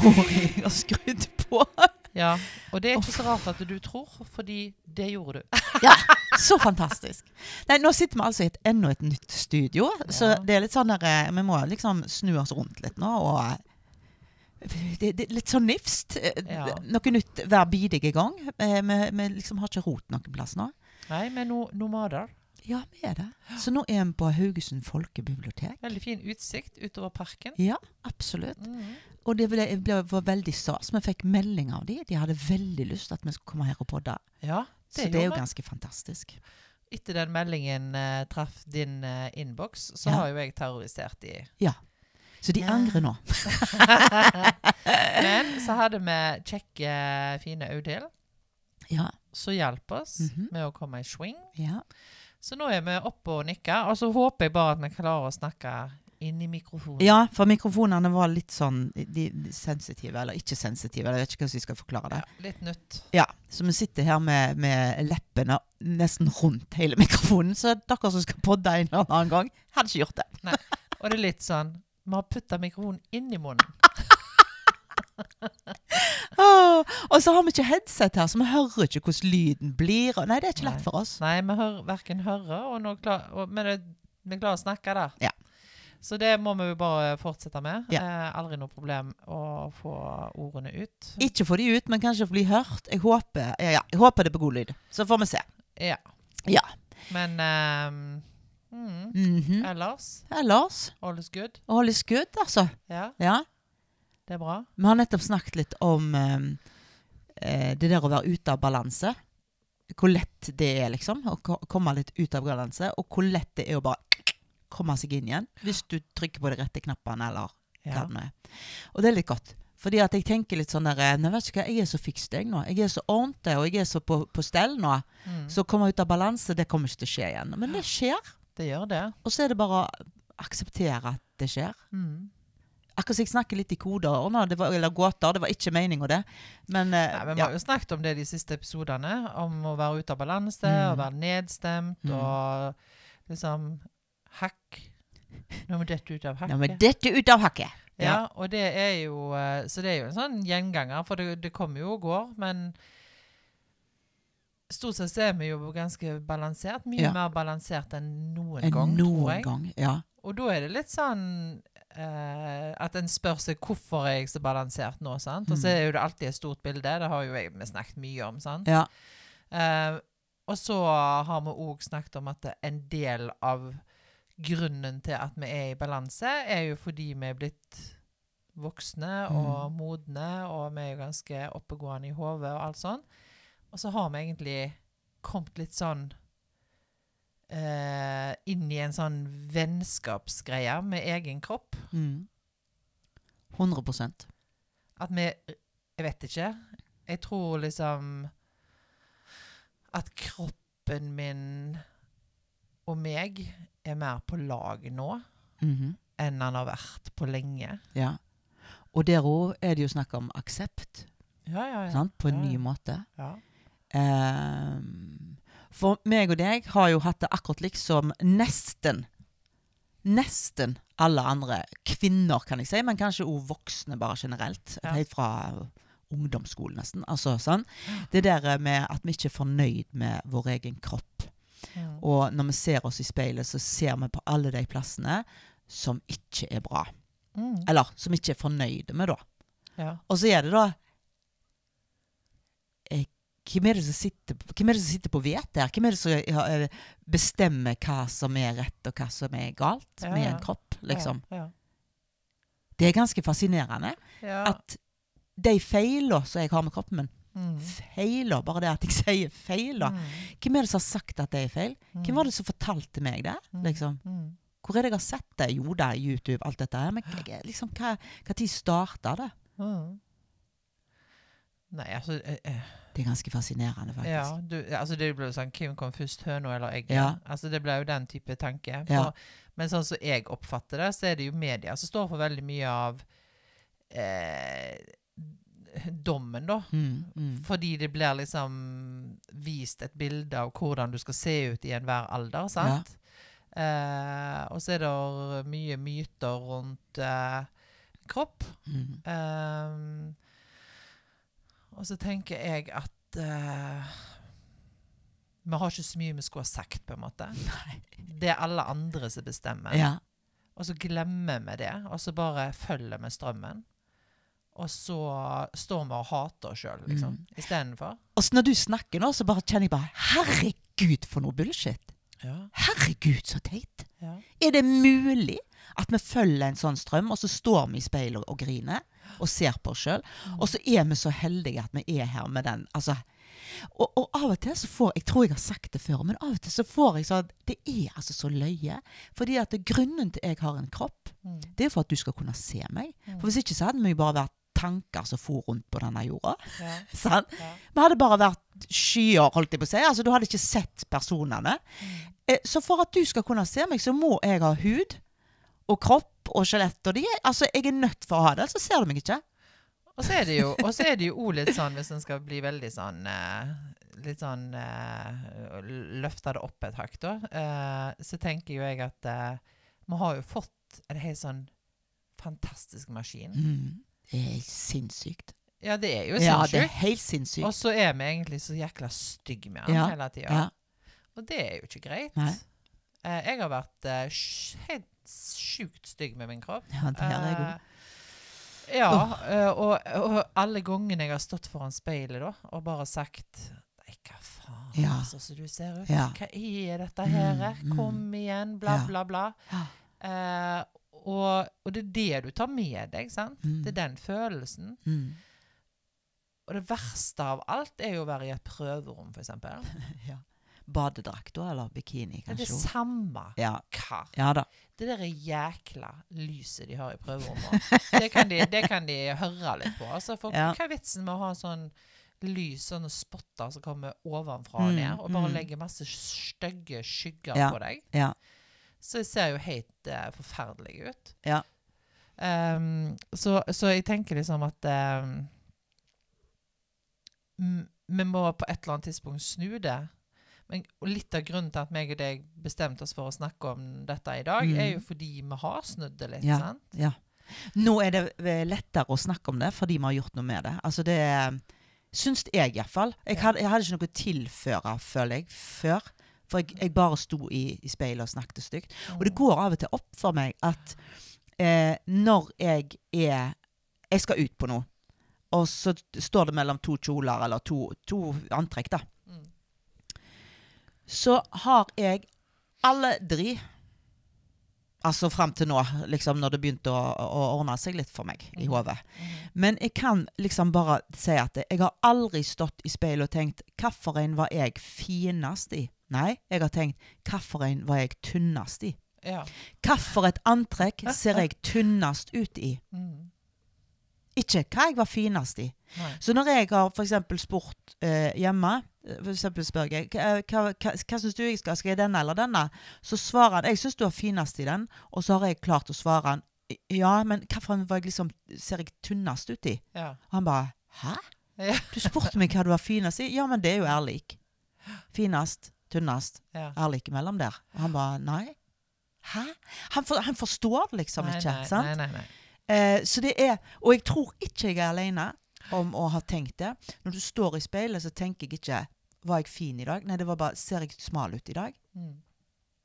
tror jeg har skrudd på. Ja, og det er ikke så rart at du tror, fordi det gjorde du. Ja, så fantastisk. Nei, nå sitter vi altså i et, enda et nytt studio, så det er litt sånn der, eh, vi må liksom snu oss rundt litt nå, og eh, det, det er litt sånn nifst. Eh, Ja. Noe nytt hver bidige gang. Vi, vi liksom har ikke rot noen plass nå. Nei, men no, nomader. Ja, vi er det. Så nå er vi på Haugesund folkebibliotek. Veldig fin utsikt utover parken. Ja, absolutt. Mhm. Og det ble, ble, var veldig stas. Vi fikk melding av dem. De hadde veldig lyst til at vi skulle komme her og podde. Ja, Så det er jo ganske fantastisk. Etter den meldingen uh, traff din uh, innboks, så Ja. har jo jeg terrorisert de. Så de Ja. angrer nå. Men så hadde vi kjekke, fine Audhild Ja. som hjalp oss Mhm. med å komme i swing. ja. Så nå er vi oppe og nikker, og så håper jeg bare at vi klarer å snakke inn i mikrofonen. Ja, for mikrofonene var litt sånn de, de sensitive, eller ikke sensitive. Jeg vet ikke hvordan vi skal forklare det. Ja, litt nytt. Ja, Så vi sitter her med, med leppene nesten rundt hele mikrofonen. Så dere som skal podde en eller annen gang, hadde ikke gjort det. Nei. Og det er litt sånn Vi har putta mikrofonen inn i munnen. oh, og så har vi ikke headset her, så vi hører ikke hvordan lyden blir. Nei, det er ikke lett for oss. Nei, vi hører verken høre, og og, men det, vi klarer å snakke, der. Ja. Så det må vi bare fortsette med. Ja. Eh, aldri noe problem å få ordene ut. Ikke få de ut, men kanskje bli hørt. Jeg håper, ja, ja, jeg håper det på god lyd. Så får vi se. Ja. Ja. Men ehm, mm, Mhm. ellers Ellers all is good. All is good, altså. Ja, Ja. det er bra. Vi har nettopp snakket litt om eh, det der å være ute av balanse. Hvor lett det er, liksom. Å komme litt ut av balanse. Og hvor lett det er å bare komme seg inn igjen. Hvis du trykker på de rette knappene, eller hva det nå er. Og det er litt godt. Fordi at jeg tenker litt sånn der eh, Nei, vet ikke hva, jeg er så fikst jeg nå. Jeg er så ordentlig, og jeg er så på, på stell nå. Mm, Så å komme ut av balanse, det kommer ikke til å skje igjen. Men det skjer. det gjør det. Og så er det bare å akseptere at det skjer. Mm. Akkurat som jeg snakker litt i koder nå, det var, eller gåter. Det var ikke meninga, det. Men eh, Nei, men vi har jo snakket om det de siste episodene, om å være ute av balanse, Mm. og være nedstemt, Mm. og liksom Hakk. Nå må dette ut av hakket. Nå må dette ut av hakket. Ja, og det er jo eh, Så det er jo en sånn gjenganger, for det, det kommer jo og går, men Stort sett er vi jo ganske balansert. Mye Ja. mer balansert enn noen En gang, tror noen jeg. gang. Ja. Og da er det litt sånn eh, at en spør seg hvorfor er jeg så balansert nå. sant? Og så Mm. er jo det alltid et stort bilde. Det har jo jeg vi snakket mye om. sant? ja. Eh, og så har vi òg snakket om at en del av grunnen til at vi er i balanse, er jo fordi vi er blitt voksne og modne, og vi er jo ganske oppegående i hodet og alt sånn. Og så har vi egentlig kommet litt sånn eh, inn i en sånn vennskapsgreie med egen kropp. Mm. 100 At vi Jeg vet ikke. Jeg tror liksom At kroppen min og meg er mer på lag nå Mhm. enn han har vært på lenge. Ja. Og der òg er det jo snakk om aksept, Ja, ja, ja. sant? på en ny måte. ja. Ehm, for meg og deg har jo hatt det akkurat liksom nesten Nesten alle andre kvinner, kan jeg si, men kanskje òg voksne bare generelt. Helt fra ungdomsskolen, nesten. Altså, sånn. Det der med at vi ikke er fornøyd med vår egen kropp. Mm. Og når vi ser oss i speilet, så ser vi på alle de plassene som ikke er bra. Mm. Eller som vi ikke er fornøyde med, da. ja. Og så er det da eh, hvem, er det som sitter, hvem er det som sitter på vete her? Hvem er det som ja, eh, bestemmer hva som er rett, og hva som er galt Ja, med en kropp? Liksom. Ja, Det er ganske fascinerende at de feilene som jeg har med kroppen min Mm. Feiler, bare det at jeg sier feiler. Mm. Hvem er det som har sagt at det er feil? Hvem var det som fortalte meg det? Mm. Liksom? Mm. Hvor er det jeg har sett det? Jo da, YouTube, alt dette her. Men liksom, hva, hva tid starta det? Mm. Nei, altså eh, eh, Det er ganske fascinerende, faktisk. Ja, du, altså det ble sånn Hvem kom først, høna eller egget? Ja. Altså Det ble jo den type tanke. Ja. Men sånn som jeg oppfatter det, så er det jo media som står for veldig mye av eh, dommen, da. Mm, mm. Fordi det blir liksom vist et bilde av hvordan du skal se ut i enhver alder, sant? Eh, og så er det mye myter rundt eh, kropp. Mm. Eh, og så tenker jeg at eh, vi har ikke så mye vi skulle ha sagt, på en måte. Det er alle andre som bestemmer. Ja. Og så glemmer vi det, og så bare følger vi strømmen. Og så står vi og hater oss sjøl, liksom. Mm. Istedenfor. Og så når du snakker nå, så bare kjenner jeg bare Herregud, for noe bullshit! Ja. Herregud, så teit! Ja. Er det mulig at vi følger en sånn strøm, og så står vi i speilet og, griner og ser på oss sjøl, og så er vi så heldige at vi er her med den altså, og, og av og til så får Jeg tror jeg har sagt det før, men av og til så får jeg sånn Det er altså så løye. Fordi at grunnen til jeg har en kropp, Mm. det er for at du skal kunne se meg. Mm. For hvis ikke så hadde vi jo bare vært tanker som for rundt på denne jorda. Ja. sånn? Ja. Vi hadde bare vært skyer, holdt jeg på å si. Altså, du hadde ikke sett personene. Mm. Eh, Så for at du skal kunne se meg, så må jeg ha hud og kropp og skjelett. Og de, altså, jeg er nødt for å ha det, ellers så ser du meg ikke. Og så er det jo også litt sånn, hvis en skal bli veldig sånn eh, Litt sånn eh, Løfte det opp et hakk, da. eh, så tenker jo jeg at vi har jo fått en helt sånn fantastisk maskin. Mm. Det er sinnssykt. Ja, det er jo sinnssykt. Ja, det er helt sinnssykt. Og så er vi egentlig så jækla stygge med han Ja, hele tida. Ja. Og det er jo ikke greit. Nei. Eh, jeg har vært eh, helt sjukt stygg med min kropp. ja, det her er òg. Eh, ja, eh, og, og alle gangene jeg har stått foran speilet da, og bare sagt Nei, hva faen, Ja. altså, så du ser ut. Hva er dette her? Mm, mm. Kom igjen, bla, bla, bla. Ja. Eh, og, og det er det du tar med deg, sant? Mm. Det er den følelsen. Mm. Og det verste av alt er jo å være i et prøverom, eksempel. Ja. Badedrakt da, eller bikini, kanskje. Det er det samme Ja. hva. ja da. Det der jækla lyset de har i prøverommet, det kan de, det kan de høre litt på. Altså, for Ja. hva er vitsen med å ha sånn lys, sånne spotter som kommer ovenfra og Mm, ned, og bare mm. legge masse stygge skygger på deg? Ja. Så ser jo helt uh, forferdelig ut. Ja. Um, så, så jeg tenker liksom at um, vi må på et eller annet tidspunkt snu det. Men, og litt av grunnen til at meg og deg bestemte oss for å snakke om dette i dag, Mm. er jo fordi vi har snudd det litt. Ja. sant? Ja. Nå er det eh, lettere å snakke om det fordi vi har gjort noe med det. Altså det Syns jeg iallfall. Jeg, hadde- jeg hadde ikke noe å tilføre, føler jeg, før. For jeg, jeg bare sto i, i speilet og snakket stygt. Og det går av og til opp for meg at eh, når jeg er Jeg skal ut på noe, og så står det mellom to kjoler eller to, to antrekk, da. Mm. Så har jeg aldri Altså fram til nå, liksom når det begynte å, å ordne seg litt for meg i Mhm. hodet. Mm. Men jeg kan liksom bare si at jeg har aldri stått i speilet og tenkt hvilken var jeg finest i? Nei, jeg har tenkt hvilken var jeg tynnest i? Ja. Hvilket antrekk ser jeg tynnest ut i? Mm. Ikke hva jeg var finest i. Nei. Så når jeg har for eksempel spurt eh, hjemme, eh, for eksempel spør jeg hva, hva, hva, hva syns du jeg skal, skal jeg denne eller denne? Så svarer han jeg syns du er finest i den, og så har jeg klart å svare han ja, men hvilken var jeg liksom, ser jeg tynnest ut i? Ja. Og han bare hæ? Du spurte meg hva du var finest i? Ja, men det er jo ærlig. Finest, tynnest, ja. Er like mellom der. Og han bare nei. Hæ? Han, for, han forstår det liksom Nei, ikke. nei, sant? Nei, nei, nei. Eh, så det er, og jeg tror ikke jeg er alene om å ha tenkt det. Når du står i speilet, så tenker jeg ikke var jeg fin i dag? Nei, det var bare ser jeg smal ut i dag? Mm.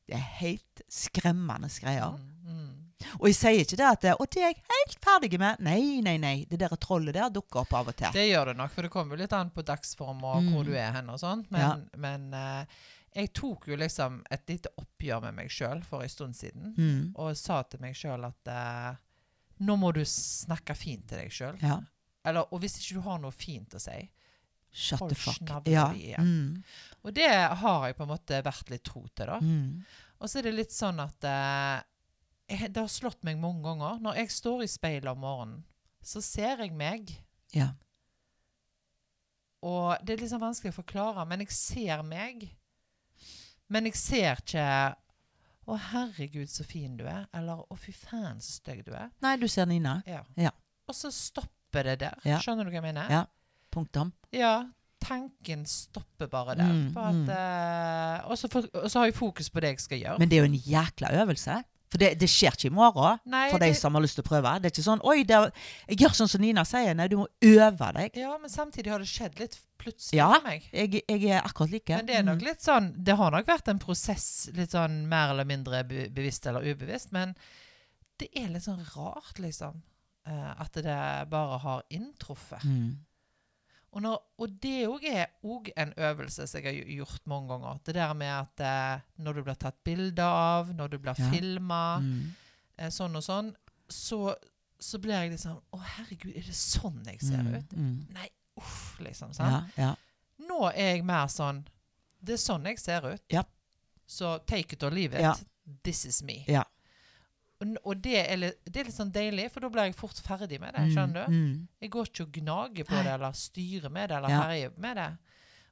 Det er helt skremmende greier. Mm. Mm. Og jeg sier ikke det at det, og det er jeg helt ferdig med. Nei, nei, nei. Det der trollet der dukker opp av og til. Det gjør det nok, for det kommer jo litt an på dagsform og Mm. hvor du er hen og sånn. Men, Ja. men eh, jeg tok jo liksom et lite oppgjør med meg sjøl for en stund siden. Mm. Og sa til meg sjøl at eh, nå må du snakke fint til deg sjøl. Ja. Og hvis ikke du har noe fint å si. Shut Hold the fuck. Ja. Mm. Og det har jeg på en måte vært litt tro til, da. Mm. Og så er det litt sånn at eh, Det har slått meg mange ganger. Når jeg står i speilet om morgenen, så ser jeg meg. Ja. Og det er liksom vanskelig å forklare, men jeg ser meg. Men jeg ser ikke 'Å, herregud, så fin du er', eller 'Å, fy faen, så stygg du er'. Nei, du ser Nina. Ja. Ja. Og så stopper det der. Ja. Skjønner du hva jeg mener? Ja. Punktum. Ja, tanken stopper bare der. Mm, at, mm. Uh, og, så for, og så har jeg fokus på det jeg skal gjøre. Men det er jo en jækla øvelse. For det, det skjer ikke i morgen Nei, for de det- som har lyst til å prøve. Det er ikke sånn Oi, det, jeg gjør sånn som Nina sier. Nei, du må øve deg. Ja, men samtidig har det skjedd litt plutselig Ja. for meg. Jeg, jeg er akkurat like. Men det er nok Mm. litt sånn Det har nok vært en prosess, litt sånn mer eller mindre be bevisst eller ubevisst, men det er litt sånn rart, liksom. eh, at det bare har inntruffet. Mm. Og, når, og det òg er òg en øvelse som jeg har gjort mange ganger. Det der med at eh, når du blir tatt bilde av, når du blir Ja. filma, Mm. eh, sånn og sånn, så, så blir jeg liksom Å, herregud, er det sånn jeg ser Mm. ut? Mm. Nei, uff, liksom. sant? Ja, ja. Nå er jeg mer sånn Det er sånn jeg ser ut. Ja. Så take it or leave it. This is me. Ja. Og, det, er litt, det er litt sånn deilig, for da blir jeg fort ferdig med det. Skjønner du? Mm. Jeg går ikke og gnager på det, eller styrer med det, eller Ja. herjer med det.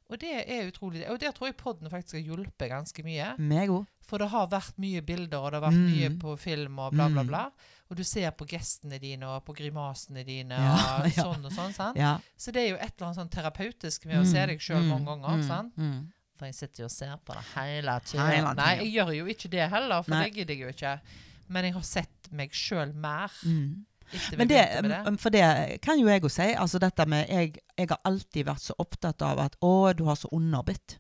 Og det er utrolig Og det tror jeg podden faktisk har hjulpet ganske mye. Mego. For det har vært mye bilder, og det har vært Mm. mye på film og bla, bla, Mm. bla. Og du ser på gestene dine og på grimasene dine Ja, og ja. sånn og sånn. sant? Ja. Så det er jo et eller annet sånn terapeutisk med å se deg sjøl mange ganger. Mm. sant? Mm. For jeg sitter jo og ser på det hele tida. Nei, jeg gjør jo ikke det heller, for Nei. det gidder jeg jo ikke. Men jeg har sett meg sjøl mer Mm. Men det, det. mm, for det kan jo jeg òg si. Altså dette med jeg, jeg har alltid vært så opptatt av at å, du har så underbitt.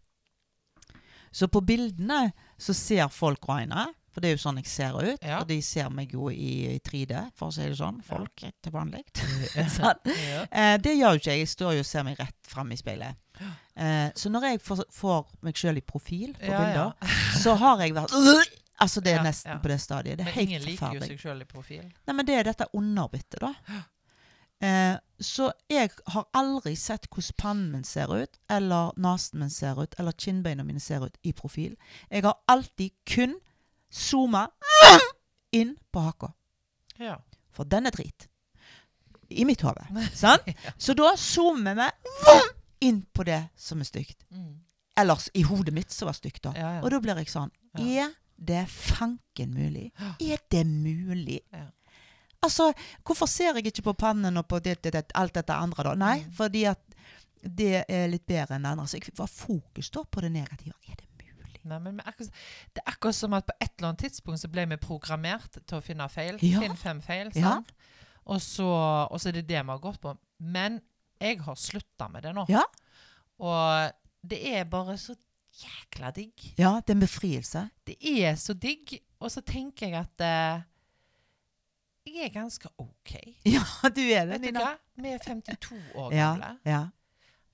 Så på bildene så ser folk Raina, for det er jo sånn jeg ser ut. Ja. Og de ser meg jo i, i 3D, for å si det sånn. Ja. Folk til vanlig. Sånn. Ja. Eh, det gjør jo ikke jeg. Jeg står jo og ser meg rett fram i speilet. Eh, så når jeg får, får meg sjøl i profil på Ja, ja. bilder, så har jeg vært Altså, det er Ja, nesten ja. på det stadiet. Det er Men helt ingen liker jo seg sjøl i profil. Nei, men det er dette underbittet, da. Eh, så jeg har aldri sett hvordan pannen min ser ut, eller nesen min ser ut, eller kinnbeina mine ser ut i profil. Jeg har alltid kun zooma inn på haka. Ja. For den er drit. I mitt hode. Sant? Så da zoomer vi inn på det som er stygt. Mm. Eller i hodet mitt som var stygt, da. Ja, ja. Og da blir jeg sånn Ja. Er det er fanken mulig? Er det mulig? Ja. Altså, hvorfor ser jeg ikke på pannen og på det, det, det, alt dette andre, da? Nei, Mm. fordi at det er litt bedre enn det andre. Så jeg var fokus da på det negative. Er det mulig? Nei, men akkurat, det er akkurat som at på et eller annet tidspunkt så ble vi programmert til å finne feil. Ja. Finn fem feil. Ja. Og, så, og så er det det vi har gått på. Men jeg har slutta med det nå. Ja. Og det er bare så jækla digg. Ja, det er en befrielse. Det er så digg. Og så tenker jeg at eh, jeg er ganske OK. Ja, du er det, Vet du Nina. hva? Vi er 52 år Ja, gamle. ja.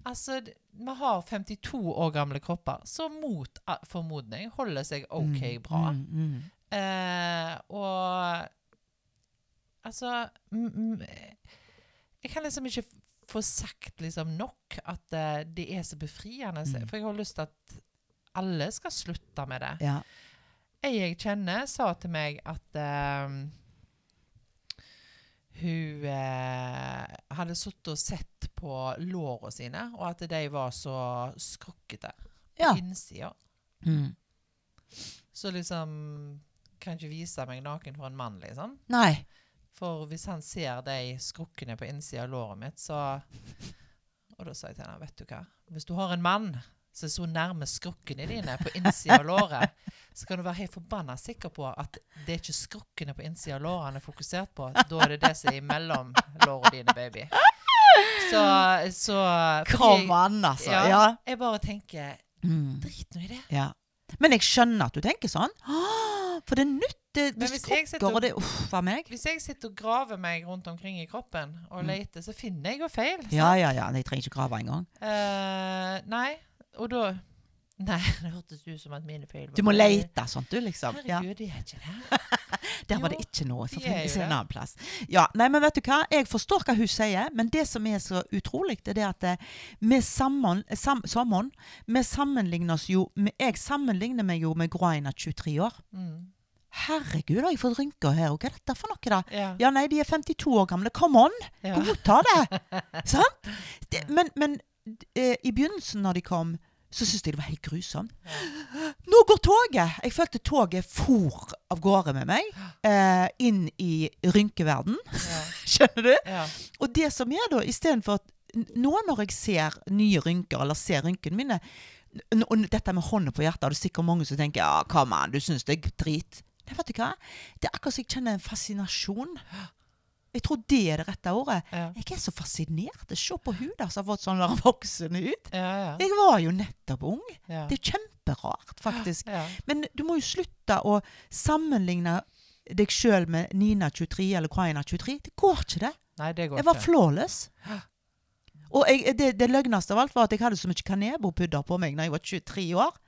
Altså, d- vi har 52 år gamle kropper som mot a- formodning holder seg OK Mm, bra. Mm, mm. Eh, og altså m m Jeg kan liksom ikke f- få sagt liksom nok at eh, det er så befriende. Mm. For jeg har lyst til at alle skal slutte med det. Ja. Ei jeg kjenner, sa til meg at uh, hun uh, hadde sittet og sett på lårene sine, og at de var så skrukkete på Ja. innsida. Mm. Så liksom Kan ikke vise meg naken for en mann, liksom. Nei. For hvis han ser de skrukkene på innsida av låret mitt, så Og da sa jeg til henne, vet du hva Hvis du har en mann som er så nærme skrukkene dine på innsida av låret, så kan du være helt forbanna sikker på at det er ikke skrukkene på innsida av låret han er fokusert på. Da er det det som er imellom lårene dine, baby. Så, så Kom an, altså. Ja. Ja. Jeg bare tenker Mm. Drit nå i det. ja. Men jeg skjønner at du tenker sånn. Ah, For det er nytt. Det, det skrukker, og- og det Uff a meg. Hvis jeg sitter og graver meg rundt omkring i kroppen og Mm. leter, så finner jeg jo feil. sant? Ja, ja, ja. Jeg trenger ikke grave engang. Uh, nei, og da Nei, det hørtes ut som at mine feil var Du må leite sånt, du, liksom. Ja. Herregud, det er ikke det. Der var det ikke noe. Så de er finner jo en annen plass. Ja, nei, men vet du hva? Jeg forstår hva hun sier, men det som er så utrolig, det er at eh, vi sammen, sam, sammen, vi sammenligner oss jo med, Jeg sammenligner meg jo med Groina 23 år. Mm. Herregud, har jeg fått rynker her? Og hva er dette for noe, da? Ja. Ja, nei, de er 52 år gamle. Come on! ja. Godta det! Sant? Det, men men eh, i begynnelsen, når de kom, så syntes jeg det var helt grusomt. Nå går toget! Jeg følte toget for av gårde med meg. Eh, inn i rynkeverden. Ja. Skjønner du? ja. Og det som er da, istedenfor at nå når jeg ser nye rynker, eller ser rynkene mine Og dette med hånda på hjertet, det er sikkert mange som tenker ja, kom an, du syns det er drit. Nei, vet du hva? Det er akkurat som jeg kjenner en fascinasjon. Jeg tror det er det rette ordet. Ja. Jeg er så fascinert. Se på hun der som har fått sånn voksen ut. Ja, ja. Jeg var jo nettopp ung. Det er kjemperart, faktisk. Men du må jo slutte å sammenligne deg sjøl med Nina 23 eller Kraina 23. Det går ikke, det. Nei, det går Jeg var ikke. flawless. Og jeg, det, det løgneste av alt var at jeg hadde så mye kanebo-pudder på meg da jeg var 23 år.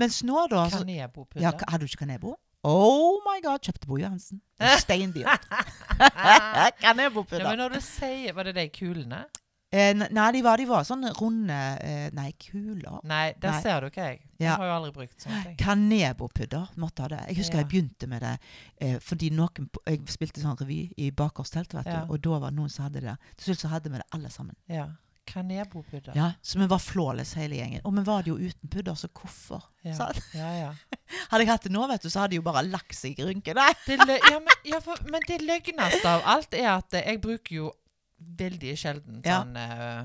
Mens nå, da så, Kanebo-pudder. ja, Hadde du ikke kanebo? Oh my god, kjøpte Bo Johansen. Steindyrt. Ja, Kanebo-pudder. men når du sier Var det de kulene? Eh, nei, de var, de var sånne runde eh, Nei, kuler. Nei, der Nei. ser du ikke jeg. Jeg Ja. har jo aldri brukt sånne ting. Kanebo-pudder måtte ha det. Jeg husker Ja. jeg begynte med det eh, fordi noen Jeg spilte sånn revy i Bakerstelt, vet Ja. du. Og da var det noen som hadde det. Til slutt så hadde vi det alle sammen. Ja. Kanebo-pudder. Ja, Så vi var flawless hele gjengen. Og vi var det jo uten pudder, så hvorfor? Ja. Ja, ja. Hadde jeg hatt det nå, vet du, så hadde jeg jo bare lagt seg i rynken. Nei. Det lø ja, men, det løgneste av alt er at jeg bruker jo veldig sjelden sånn uh,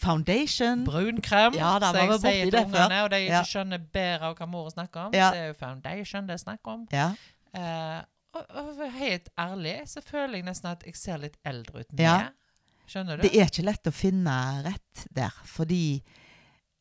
Foundation. brunkrem. Ja, da så jeg sier til ungene, og de ikke skjønner bedre av hva mor snakker om. Ja. Det er jo foundation det er snakk om. Ja. Uh, og, og helt ærlig så føler jeg nesten at jeg ser litt eldre ut med. Ja. Skjønner du? Det er ikke lett å finne rett der, fordi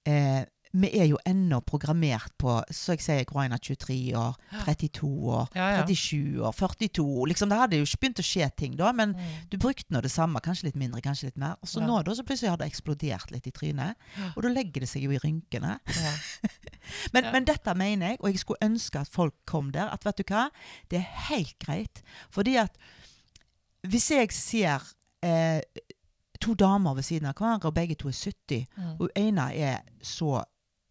eh, vi er jo ennå programmert på Så jeg sier Groina 23 år, 32 år, Ja, ja. 37 år, 42 liksom, Det hadde jo ikke begynt å skje ting da, men Mm. du brukte nå det samme, kanskje litt mindre, kanskje litt mer. Og så Ja. nå da, så plutselig har det eksplodert litt i trynet. Og da legger det seg jo i rynkene. Men, men dette mener jeg, og jeg skulle ønske at folk kom der, at vet du hva, det er helt greit. Fordi at hvis jeg ser eh, to damer ved siden av hverandre, og begge to er 70, Mm. og ene er så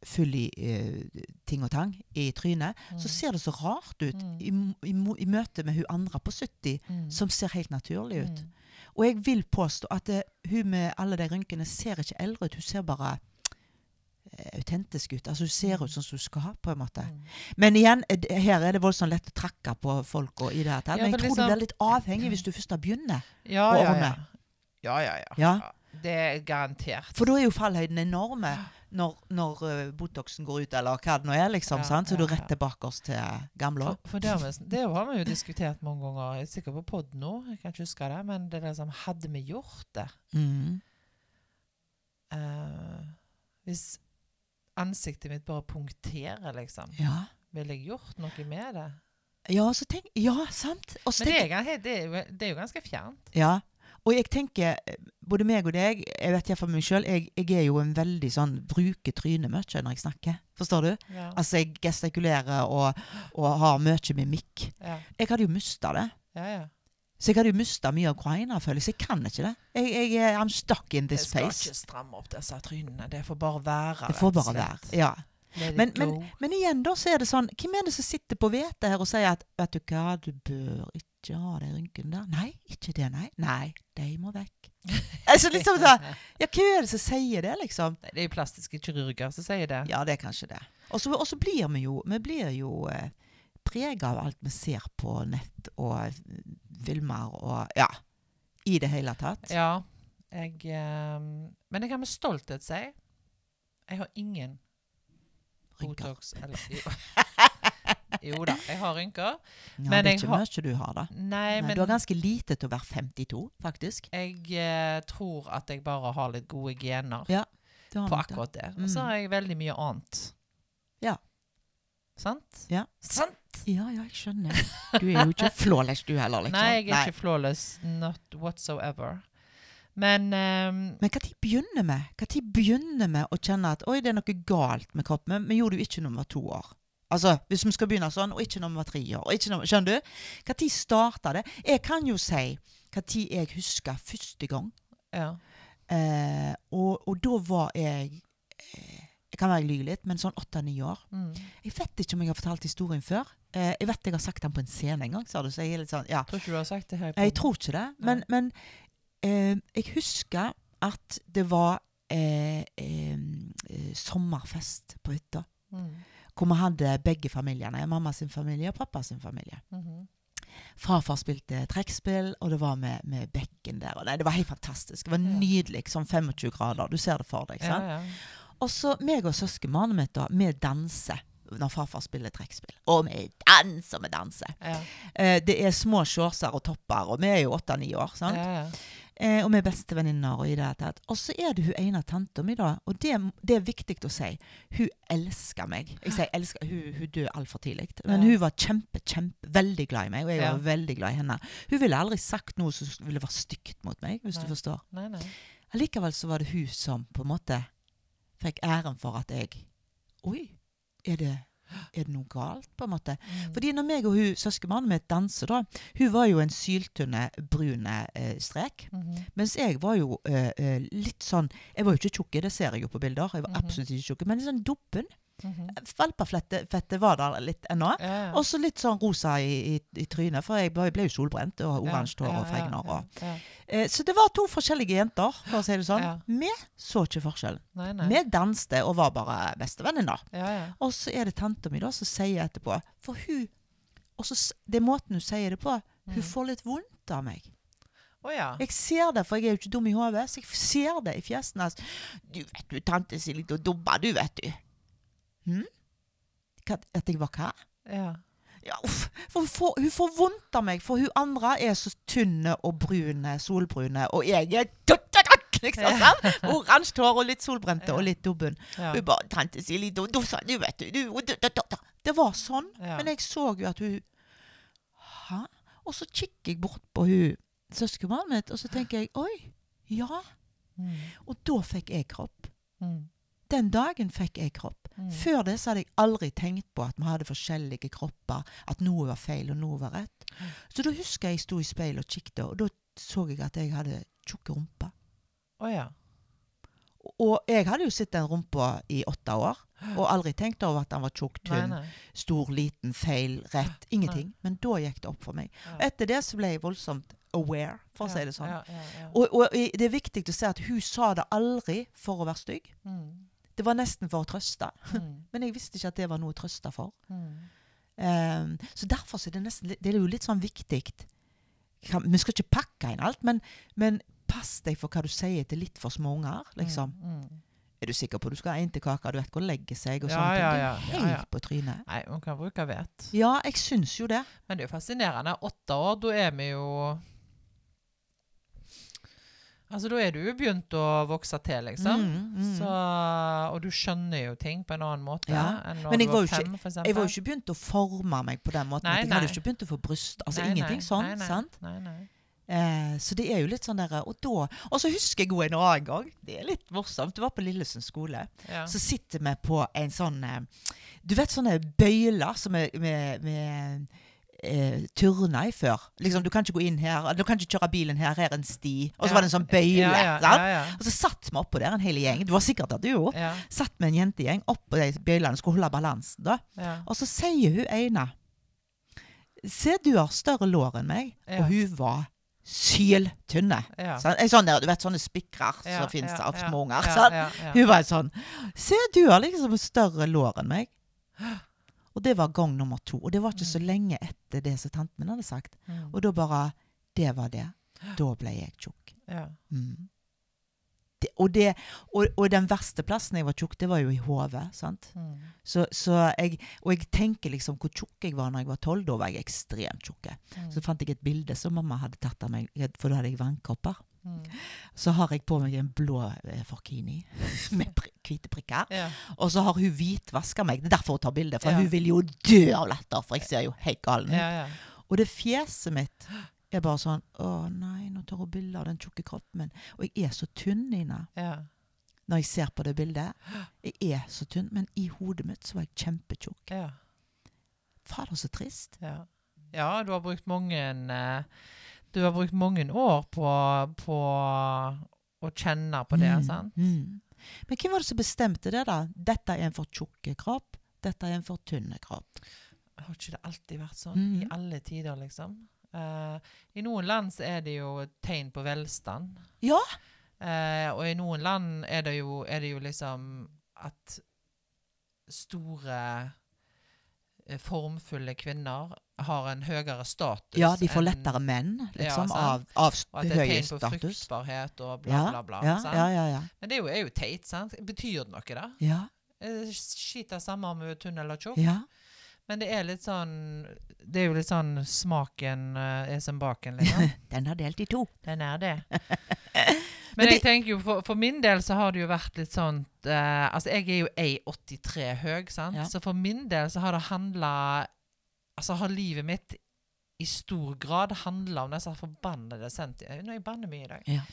full i uh, ting og tang i trynet, så Mm. ser det så rart ut Mm. i, i, i møte med hun andre på 70, Mm. som ser helt naturlig ut. Mm. Og jeg vil påstå at eh, hun med alle de rynkene ser ikke eldre ut. Hun ser bare eh, autentisk ut. Altså Hun ser ut som hun skal, ha, på en måte. Mm. Men igjen, her er det voldsomt lett å trakke på folk og i det her, Men jeg tror liksom- du blir litt avhengig hvis du først begynt. Ja, ja, ja. Ja, ja, ja. Ja. Det er garantert. For da er jo fallhøyden enorme når, når uh, Botoxen går ut, eller hva det nå er, liksom. Ja, sant? Så ja, du rett tilbake oss til gamle år. for det, har vi, det har vi jo diskutert mange ganger. Jeg er sikker på pod nå, jeg kan ikke huske det. Men det er liksom, hadde vi gjort det Mm. uh, Hvis ansiktet mitt bare punkterer, liksom, Ja. ville jeg gjort noe med det? ja, så tenk Ja, sant? Også Men det er, det er, det er jo ganske fjernt. Ja. Og jeg tenker, både meg og deg, jeg vet jeg for meg sjøl, jeg, jeg er jo en veldig sånn bruker trynet mye når jeg snakker. Forstår du? Ja. Altså, jeg gestikulerer og, og har mye mimikk. Ja, Jeg hadde jo mista det. ja. ja. Så jeg hadde jo mista mye av Ukraina, føler Jeg kan ikke det. Jeg, jeg, I'm stuck in Jeg skal face. ikke stramme opp disse trynene. Det får bare være. Det får bare være. Ja. Men, men, men igjen, da, så er det sånn Hvem er det som sitter på vetet her og sier at Vet du hva, du bør ikke ha de rynkene der. Nei, ikke det, nei. Nei, de må vekk. altså liksom så, Ja, hvem er det som sier det, liksom? Det er jo plastiske kirurger som sier det. Ja, det er kanskje det. Og så blir vi jo Vi blir jo eh, prega av alt vi ser på nett og eh, filmer og Ja. I det hele tatt. Ja. Jeg, eh, men jeg kan med stolthet si jeg har ingen. Botox eller Jo, jo da, jeg har rynker. Ja, men det er ikke har- mye du har, da. Nei, Nei, men du har ganske lite til å være 52, faktisk. jeg eh, tror at jeg bare har litt gode gener Ja, på akkurat det. Mm. Og så har jeg veldig mye annet. Ja. Sant? Ja. Sant? Ja, ja, jeg skjønner. Du er jo ikke flawless, du heller, liksom. Nei, jeg er ikke flawless. Not whatsoever. Men um, Men når begynner vi Når begynner vi å kjenne at oi, det er noe galt med kroppen? Vi gjorde det jo ikke når vi var to år. Altså, Hvis vi skal begynne sånn, og ikke når vi var tre år. og ikke når, Skjønner du? Når starta det? Jeg kan jo si når jeg husker første gang. ja. Eh, og, og da var jeg eh, Jeg kan være jeg lyver litt, men sånn åtte-ni år. Mm. Jeg vet ikke om jeg har fortalt historien før. Eh, jeg vet jeg har sagt den på en scene en gang, sa du. Så jeg er litt sånn, ja. Tror ikke du har sagt det her. På. Jeg tror ikke det. Men, men eh, jeg husker at det var eh, eh, eh, sommerfest på hytta. mm. Hvor vi hadde begge familiene. Mamma sin familie og pappa sin familie. Mhm. Farfar spilte trekkspill, og det var med, med bekken der. Nei, det var helt fantastisk. Det var Ja. nydelig. Sånn 25 grader. Du ser det for deg. Ja, sant? ja. Og så meg og søskenbarnet mitt, da, vi danser. når farfar spiller trekkspill. Og vi danser vi danser. Ja. Eh, det er små shortser og topper, og vi er jo åtte-ni år. sant? Ja, ja. Eh, og vi er bestevenninner. Og i det hele tatt. Og så er det hun ene tanta mi, da. Og det, det er viktig å si. Hun elsker meg. Jeg sier elsker, Hun, hun døde altfor tidlig. Men Ja. hun var kjempe, kjempe, veldig glad i meg, og jeg Ja. var veldig glad i henne. Hun ville aldri sagt noe som ville være stygt mot meg, hvis Nei. du forstår. Nei, nei. Allikevel så var det hun som på en måte fikk æren for at jeg Oi, er det, er det noe galt, på en måte? Mm. Fordi når meg og hun, søskenbarnet mitt danser, da Hun var jo en syltynne, brune eh, strek. Mhm. Mens jeg var jo eh, eh, litt sånn Jeg var jo ikke tjukk, det ser jeg jo på bilder. Jeg var Mhm. absolutt ikke tjukk, men litt sånn dubben. Mhm. Valpafettet var der litt ennå. Ja, ja. Og så litt sånn rosa i, i, i trynet, for jeg ble, jo solbrent og oransje hår og fregner. Og, eh, så det var to forskjellige jenter, for å si det sånn. Vi så ikke forskjellen. Nei, nei. Vi danste og var bare bestevenninner. Ja, ja. Og så er det tanta mi da som sier etterpå For hun Og så det er måten hun sier det på. Hun Mm. får litt vondt av meg. Oh, ja. Jeg ser det, for jeg er jo ikke dum i hodet. Så jeg ser det i fjesene Altså. Du vet du, tante si litt og dumme du, vet du. Hm? At jeg var hva? ja. Ja, uff. For hun får, hun får vondt av meg, for hun andre er så tynne og brune, solbrune, og jeg er liksom. ja. Oransje hår og litt solbrente og litt dubben. ja. Hun bare 'Tante Silje, du, du, du vet du, du du- du- du- du». Det var sånn. Men jeg så jo at hun Hæ? Og så kikker jeg bort på hun søskenbarnet mitt, og så tenker jeg Oi, ja. Mm. Og da fikk jeg kropp. Mm. Den dagen fikk jeg kropp. Mm. Før det så hadde jeg aldri tenkt på at vi hadde forskjellige kropper, at noe var feil og noe var rett. Mm. Så da husker jeg jeg sto i speilet og kikket, og da så jeg at jeg hadde tjukke rumper. Oh, ja. Og jeg hadde jo sett den rumpa i åtte år, og aldri tenkt over at den var tjukk, tynn, nei. stor, liten, feil, rett. Ingenting. Men da gikk det opp for meg. Ja. Etter det så ble jeg voldsomt aware, for å si det sånn. Ja, ja, ja. Og, og det er viktig å se at hun sa det aldri for å være stygg. Mm. Det var nesten for å trøste. Mm. Men jeg visste ikke at det var noe å trøste for. Mm. Um, så derfor er det nesten Det er jo litt sånn viktig Vi skal ikke pakke inn alt, men, men pass deg for hva du sier til litt for små unger. Liksom. Mm. Mm. Er du sikker på at du skal ha en til kaka? Du vet hvor den legger seg? og Ja, ting. ja, Det er ja, ja, helt ja. på trynet. Nei, man kan bruke vet. Ja, jeg syns jo det. Men det er jo fascinerende. Åtte år, da er vi jo Altså, da er du jo begynt å vokse til, liksom. Mm, mm. Så, og du skjønner jo ting på en annen måte Ja, enn når men jeg du var var fem, for. Jeg var jo ikke begynt å forme meg på den måten. Nei, jeg hadde jo ikke begynt å få bryst. Altså Nei, ingenting sånn. sant? Nei, nei. Eh, så det er jo litt sånn der Og da Og så husker jeg jo en annen gang. Det er litt morsomt. Det var på Lillesund skole. Ja. Så sitter vi på en sånn eh, Du vet sånne bøyler som er med, med eh, Turnei før. Liksom, du kan ikke gå inn her. Du kan ikke kjøre bilen her. Her er en sti. Og så Ja. var det en sånn bøyle. Ja, ja, ja. Og så satt vi oppå der, en hel gjeng. Du var sikkert der, du òg. Satt med en jentegjeng oppå de bøylene skulle holde balansen. da. ja. Og så sier hun ene Se, du har større lår enn meg. Ja. Og hun var syltynne. ja. Sånn der, du vet sånne spikrer Ja, som fins av ja, små unger. ja. Hun var sånn Se, du har liksom større lår enn meg. Og det var gang nummer to. Og det var ikke så lenge etter det som tanten min hadde sagt. Mm. Og da bare Det var det. Da ble jeg tjukk. Ja. Mm. Det, og, det, og, og den verste plassen jeg var tjukk, det var jo i hodet. Mm. Så, så jeg, og jeg tenker liksom hvor tjukk jeg var når jeg var tolv. Da var jeg ekstremt tjukk. Mm. Så fant jeg et bilde som mamma hadde tatt av meg, for da hadde jeg vannkopper. Mm. Så har jeg på meg en blå eh, forkini med hvite prikker. Ja. Og så har hun hvitvaska meg. Det er derfor hun tar bilde, for Ja. hun vil jo dø av latter, for jeg ser jo helt galen ut. Ja, ja. Og det fjeset mitt er bare sånn Å nei, nå tar hun bilde av den tjukke kroppen min. Og jeg er så tynn, Nina, ja. når jeg ser på det bildet. Jeg er så tynn, men i hodet mitt så var jeg kjempetjukk. ja. Fader, så trist. Ja. ja, du har brukt mange eh, Du har brukt mange år på, på å kjenne på det, Mm, sant? Mm. Men hvem var det som bestemte det, da? Dette er en for tjukke kropp. Dette er en for tynne kropp. Har ikke det alltid vært sånn? Mhm. I alle tider, liksom? Uh, I noen land så er det jo tegn på velstand. Ja. Uh, og i noen land er det jo, er det jo liksom at store formfulle kvinner har en høyere status. Ja, de får lettere menn, liksom, ja, av, av status. Og at det er tegn på status. fruktbarhet og bla, bla, bla. ja, ja, ja, ja. Men det er jo, er jo teit, sant? Betyr det noe, da? ja. Eh, Skiter samme om hun er tynn eller tjukk. Ja. Men det er litt sånn Det er jo litt sånn smaken eh, er som baken, liksom. Den har delt i to. Den er det. Men Men jeg tenker jo, for, for min del så har det jo vært litt sånn eh, Altså, jeg er jo 1,83 høy, sant. Ja. Så for min del så har det handla Altså har livet mitt i stor grad handla om disse forbannede centimeterne Nå jeg banner mye i dag. Ja.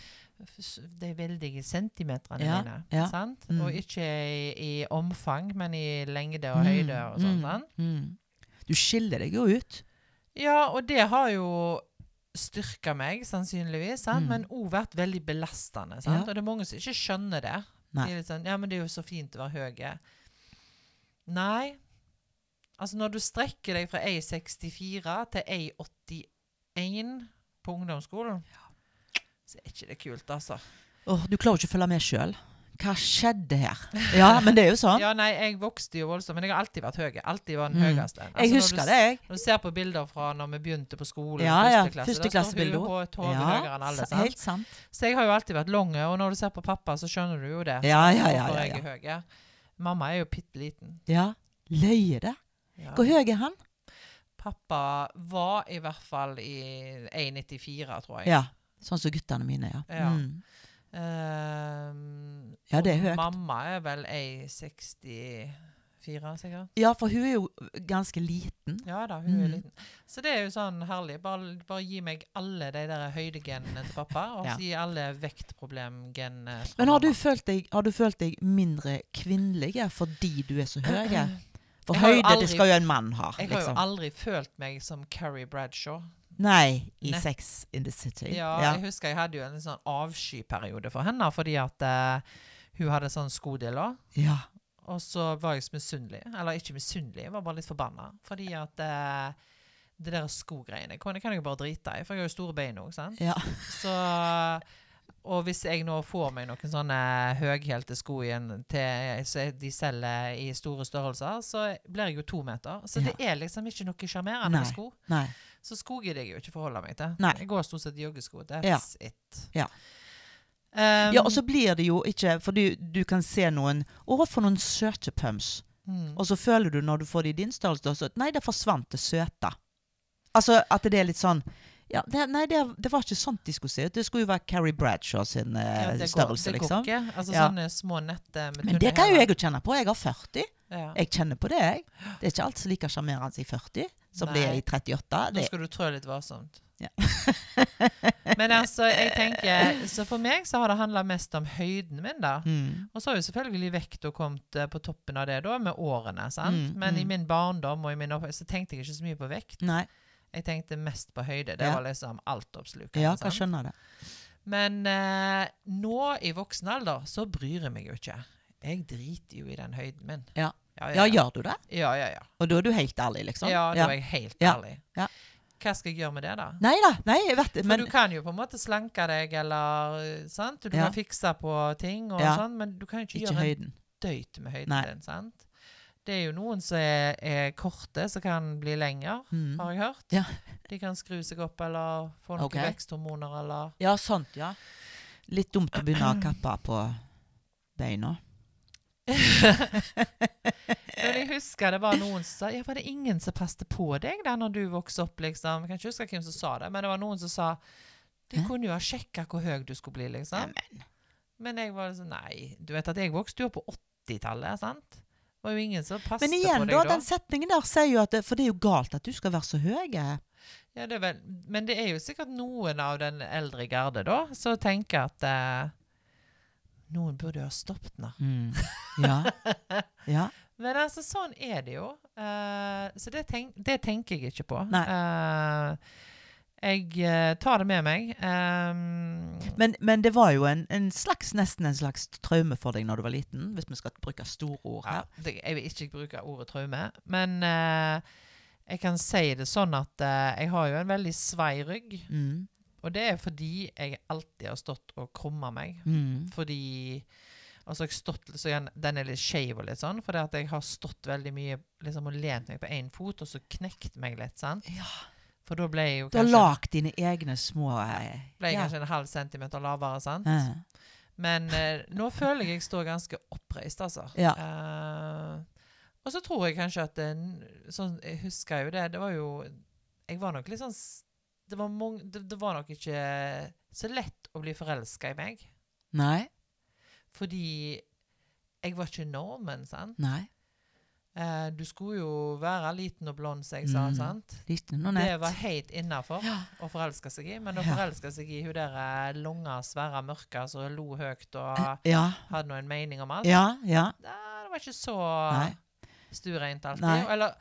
De veldige centimeterne Ja, mine. ja. Sant? Mm. Og ikke i, i omfang, men i lengde og høyde og sånn. Mm, mm. Du skiller deg jo ut. Ja, og det har jo styrka meg, sannsynligvis, sant? Mm. men òg vært veldig belastende. Sant? Ja. Og det er mange som ikke skjønner det. Nei. De er litt sånn, ja, men det er jo så fint å være høy. Nei. Altså, når du strekker deg fra 1,64 til 1,81 på ungdomsskolen, så er ikke det kult, altså. Åh, du klarer ikke å følge med sjøl. Hva skjedde her? Ja, men det er jo sånn. Ja, nei, jeg vokste jo voldsomt, men jeg har alltid vært høy. Alltid var den Mm. høyeste. Altså, Jeg husker du, det, jeg. Når du ser på bilder fra når vi begynte på skolen, Ja, ja, første klasse, da står hun jo et hode Ja, høyere enn alle. Sant? helt sant. Så jeg har jo alltid vært lang, og når du ser på pappa, så skjønner du jo det. Ja, ja, ja, ja, ja, jeg er høy. Mamma er jo bitte liten. Ja. Løye det. Hvor høy er han? Pappa var i hvert fall i 1,94, tror jeg. Ja. Sånn som guttene mine, ja. Ja. Mm. Ehm, Ja, det er høyt. Mamma er vel 1,64, sikkert. Ja, for hun er jo ganske liten. Ja da, hun er Mm. liten. Så det er jo sånn herlig. Bare, bare gi meg alle de der høydegenene til pappa, og Ja. gi alle vektproblemgenene fra Men har du, deg, har du følt deg mindre kvinnelig fordi du er så høy? For høyde aldri, det skal jo en mann ha. Jeg har jo Liksom. aldri følt meg som Carrie Bradshaw. Nei, i Nett. Sex in the City. Ja, Ja. Jeg husker jeg hadde jo en sånn avskyperiode for henne, fordi at uh, hun hadde sånn skodeler. ja. Og så var jeg så misunnelig. Eller ikke misunnelig, jeg var bare litt forbanna. Fordi at uh, det der skogreiene kan, kan jeg jo bare drite i, for jeg har jo store bein òg, sant. ja. Så Og hvis jeg nå får meg noen sånne høghælte sko igjen til, så de selger i store størrelser, så blir jeg jo to meter. Så Ja. det er liksom ikke noe sjarmerende med sko. Nei. Så sko gidder jeg jo ikke forholde meg til. Nei. Jeg går stort sett i joggesko. That's Ja. it. Ja. Um, Ja, og så blir det jo ikke For du, du kan se noen Å, for noen søte pumps. mm. Og så føler du når du får det i din størrelse, at nei, det forsvant det søte. Altså at det er litt sånn ja, det, Nei, det, det var ikke sånt de skulle se ut. Det skulle jo være Carrie Bradshaw sin eh, ja, det går, størrelse, det går liksom. ikke. Altså Ja. sånne små nett Men det kan jo jeg jo kjenne på. Jeg har 40. Ja. Jeg kjenner på det, jeg. Det er ikke alt alltid like sjarmerende i 40 som det er i 38. Nå skal du trå litt varsomt. Ja. Men altså, jeg tenker Så for meg så har det handla mest om høyden min, da. mm, Og så har jo selvfølgelig vekta kommet eh, på toppen av det da, med årene. sant? Mm, Men i mm. min barndom og i min opp så tenkte jeg ikke så mye på vekt. nei. Jeg tenkte mest på høyde. Det Ja. var liksom altoppslukende. Ja, jeg skjønner det. Men eh, nå i voksen alder så bryr jeg meg jo ikke. Jeg driter jo i den høyden min. Ja. ja, Ja, gjør du det? ja, ja, ja. Og da er du helt ærlig, liksom? ja da er jeg helt ærlig. Ja. Hva skal jeg gjøre med det, da? Nei da, nei, jeg vet det. For Men du kan jo på en måte slanke deg, eller eh, sant? Du kan fikse på ting, og Ja. sånn, men du kan jo ikke, ikke gjøre en døyt med høyden Nei. din. sant? Det er jo noen som er, er korte, som kan bli lenger, Mm. har jeg hørt. Ja. De kan skru seg opp eller få noen okay. veksthormoner eller Ja, sant, ja. Litt dumt å begynne å kappe på beina. Men jeg husker det var noen som sa Ja, var det ingen som passet på deg da når du vokste opp, liksom? Jeg kan ikke huske hvem som sa det, men det var noen som sa De kunne jo ha sjekka hvor høy du skulle bli, liksom. Amen. Men jeg var sånn Nei, du vet at jeg vokste jo opp på 80-tallet, sant? Det var jo ingen som passet Men igjen, på da, deg da. den setningen der sier jo at det, For det er jo galt at du skal være så høy. Ja, det vel, men det er jo sikkert noen av den eldre garde da som tenker at eh, noen burde jo ha stoppet nå. Mm. Ja. ja. Men altså, sånn er det jo. Uh, så det, tenk, det tenker jeg ikke på. Nei. Eh, jeg eh, tar det med meg. Um, Men, men det var jo en, en slags, nesten en slags traume for deg når du var liten, hvis vi skal bruke store ord ja, det, jeg vil ikke bruke ordet traume, men uh, jeg kan si det sånn at uh, jeg har jo en veldig svei rygg. Mm. Og det er fordi jeg alltid har stått og krumma meg. Mm. Fordi Altså jeg stått, så igjen, Den er litt skeiv og litt sånn, fordi at jeg har stått veldig mye liksom, og lent meg på én fot, og så knekt meg litt. sant? Ja. For da ble jeg jo Du har kanskje, lagd dine egne små eh, ble jeg ja. kanskje en halv centimeter lavere. sant? Eh. Men eh, nå føler jeg jeg står ganske oppreist, altså. Ja. Eh, og så tror jeg kanskje at det, sånn, Jeg husker jo det. Det var jo Jeg var nok litt sånn Det var, mange, det, det var nok ikke så lett å bli forelska i meg. Nei. Fordi jeg var ikke normen, sant? Nei. Eh, du skulle jo være liten og blond, som jeg sa. Mm. sant? Liten og nett. Det var helt innafor Ja. å forelske seg i. Men å forelske seg i hun der eh, lange, svære, mørke som lo høyt og Ja. hadde noen en mening om alt, Ja. Ja. Det var ikke så stuereint alltid. Nei. Eller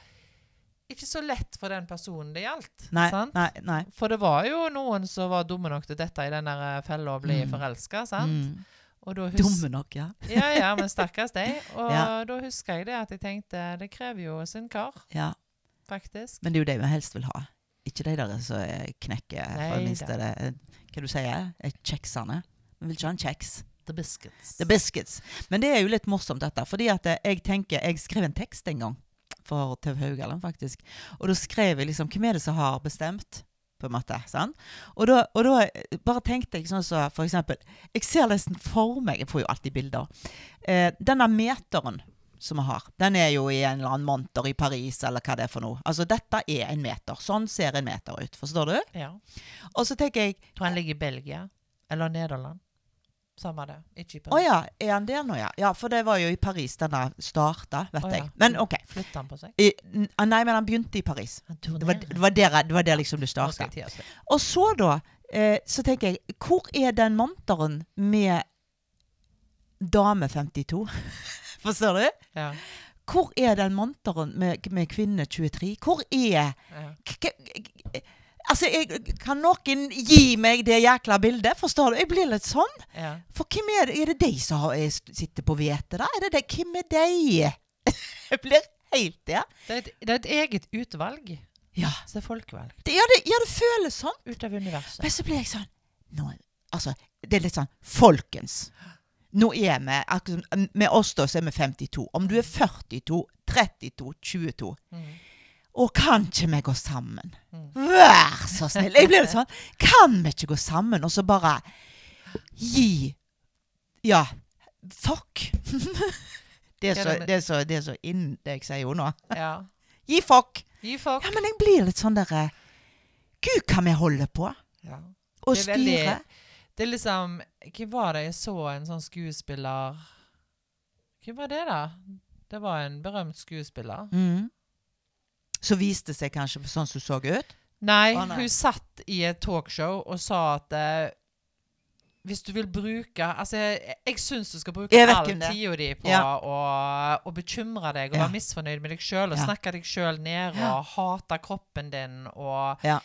ikke så lett for den personen det gjaldt. Nei. sant? Nei. Nei. For det var jo noen som var dumme nok til dette i den eh, fella å bli Mm. forelska. Mm. Og da Dumme nok, ja. Ja, ja, men stakkars deg. Og Ja. da husker jeg det at jeg tenkte det krever jo sin kar, ja. faktisk. Men det er jo det vi helst vil ha. Ikke de der som knekker for Nei det minste det, Hva du sier du? Kjeksene. Vi vil ikke ha en kjeks. The biscuits. The biscuits. Men det er jo litt morsomt, dette. Fordi at jeg tenker Jeg skrev en tekst en gang for TV Haugaland, faktisk. Og da skrev jeg liksom Hvem er det som har bestemt? På en måte, sant? Og da, og da eh, bare tenkte jeg sånn så for eksempel Jeg ser nesten for meg Jeg får jo alltid bilder. Eh, denne meteren som vi har, den er jo i en eller annen monter i Paris, eller hva det er for noe. Altså, dette er en meter. Sånn ser en meter ut. Forstår du? Ja. Og så tenker jeg Tror han ligger i Belgia. Eller Nederland. Samme det. Ikke i Å Paris. ja, er han der nå, ja? Ja, for det var jo i Paris denne starta, vet Å jeg. ja. Men OK. Flytta han på seg? I, ah, nei, men han begynte i Paris. Det var, det var, der, det var der liksom det starta. jeg. Og så, da, eh, så tenker jeg Hvor er den monteren med dame 52? Forstår du? Ja. Hvor er den monteren med, med kvinne 23? Hvor er ja. Altså, jeg, kan noen gi meg det jækla bildet? Forstår du? Jeg blir litt sånn. ja. For hvem er det? Er det de som har, er, sitter på hvete, da? Er det de? Hvem er de? Jeg blir helt ja. Det, er et, det er et eget utvalg Ja. Det er folkevalgt. Det, ja, det, ja, det føles sånn. Ut av universet. Men så blir jeg sånn nå, Altså, det er litt sånn Folkens. Nå er vi Med oss da så er vi 52. Om du er 42, 32, 22 Mm. Og kan ikke vi gå sammen? Mm. Vær så snill. Jeg blir litt sånn Kan vi ikke gå sammen, og så bare gi Ja. Fuck. Det er så, det er så, det er så inn det jeg sier jo nå. Ja. Gi fuck. Gi fuck. Ja, men jeg blir litt sånn derre Gud, hva vi holder på. Ja. Og styre. Det er liksom Hvem var det jeg så en sånn skuespiller Hvem var det, da? Det var en berømt skuespiller. Mm. Så viste det seg kanskje sånn som så ut. Nei, Å, nei. hun satt i et talkshow og sa at eh, hvis du vil bruke Altså, jeg, jeg syns du skal bruke Jeg vet all hvem det er. tida di på Ja. å, å bekymre deg og Ja. være misfornøyd med deg sjøl og Ja. snakke deg sjøl ned Ja. og hate kroppen din og Ja.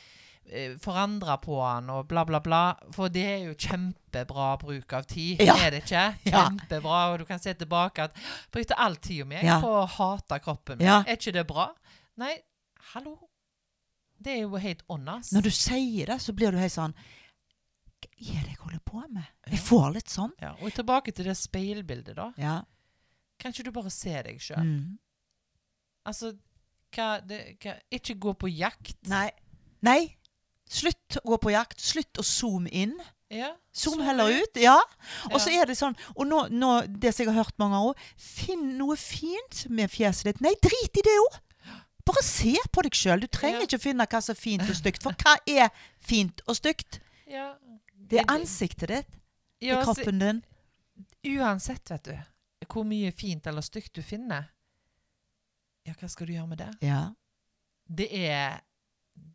eh, forandre på den og bla, bla, bla. For det er jo kjempebra bruk av tid, Ja. er det ikke? Ja. Kjempebra. Og du kan se tilbake at brukte all tida mi Ja. på å hate kroppen min. Ja. Er ikke det bra? Nei, hallo. Det er jo helt åndas. Når du sier det, så blir du helt sånn Hva er det jeg holder på med? Jeg får litt sånn. Ja, og tilbake til det speilbildet, da. Ja. Kan ikke du bare se deg sjøl? Mm. Altså, hva, det, hva Ikke gå på jakt. Nei. Nei. Slutt å gå på jakt. Slutt å zoome inn. Ja, Zoom heller ut. Ja. Ja. Og så er det sånn Og nå, nå, det som jeg har hørt mange ganger òg Finn noe fint med fjeset ditt. Nei, drit i det òg! Bare se på deg sjøl. Du trenger Ja. ikke å finne hva som er fint og stygt. For hva er fint og stygt? Ja, Det er ansiktet ditt. Det er kroppen din. Uansett, vet du, hvor mye fint eller stygt du finner, ja, hva skal du gjøre med det? Ja. Det er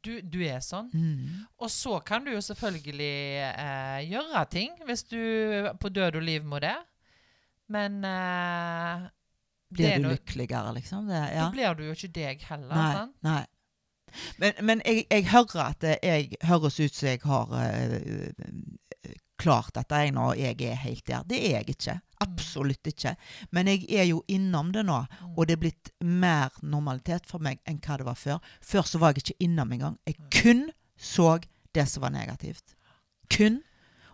Du, du er sånn. Mm. Og så kan du jo selvfølgelig eh, gjøre ting hvis du på død og liv må det. Men eh, Blir du lykkeligere, liksom? Det, ja. Da blir du jo ikke deg heller. Nei. sant? nei. Men, men jeg, jeg hører at jeg høres ut som jeg har uh, klart dette jeg nå. jeg er helt der. Det er jeg ikke. Absolutt ikke. Men jeg er jo innom det nå, Mm. og det er blitt mer normalitet for meg enn hva det var før. Før så var jeg ikke innom engang. Jeg kun så det som var negativt. Kun.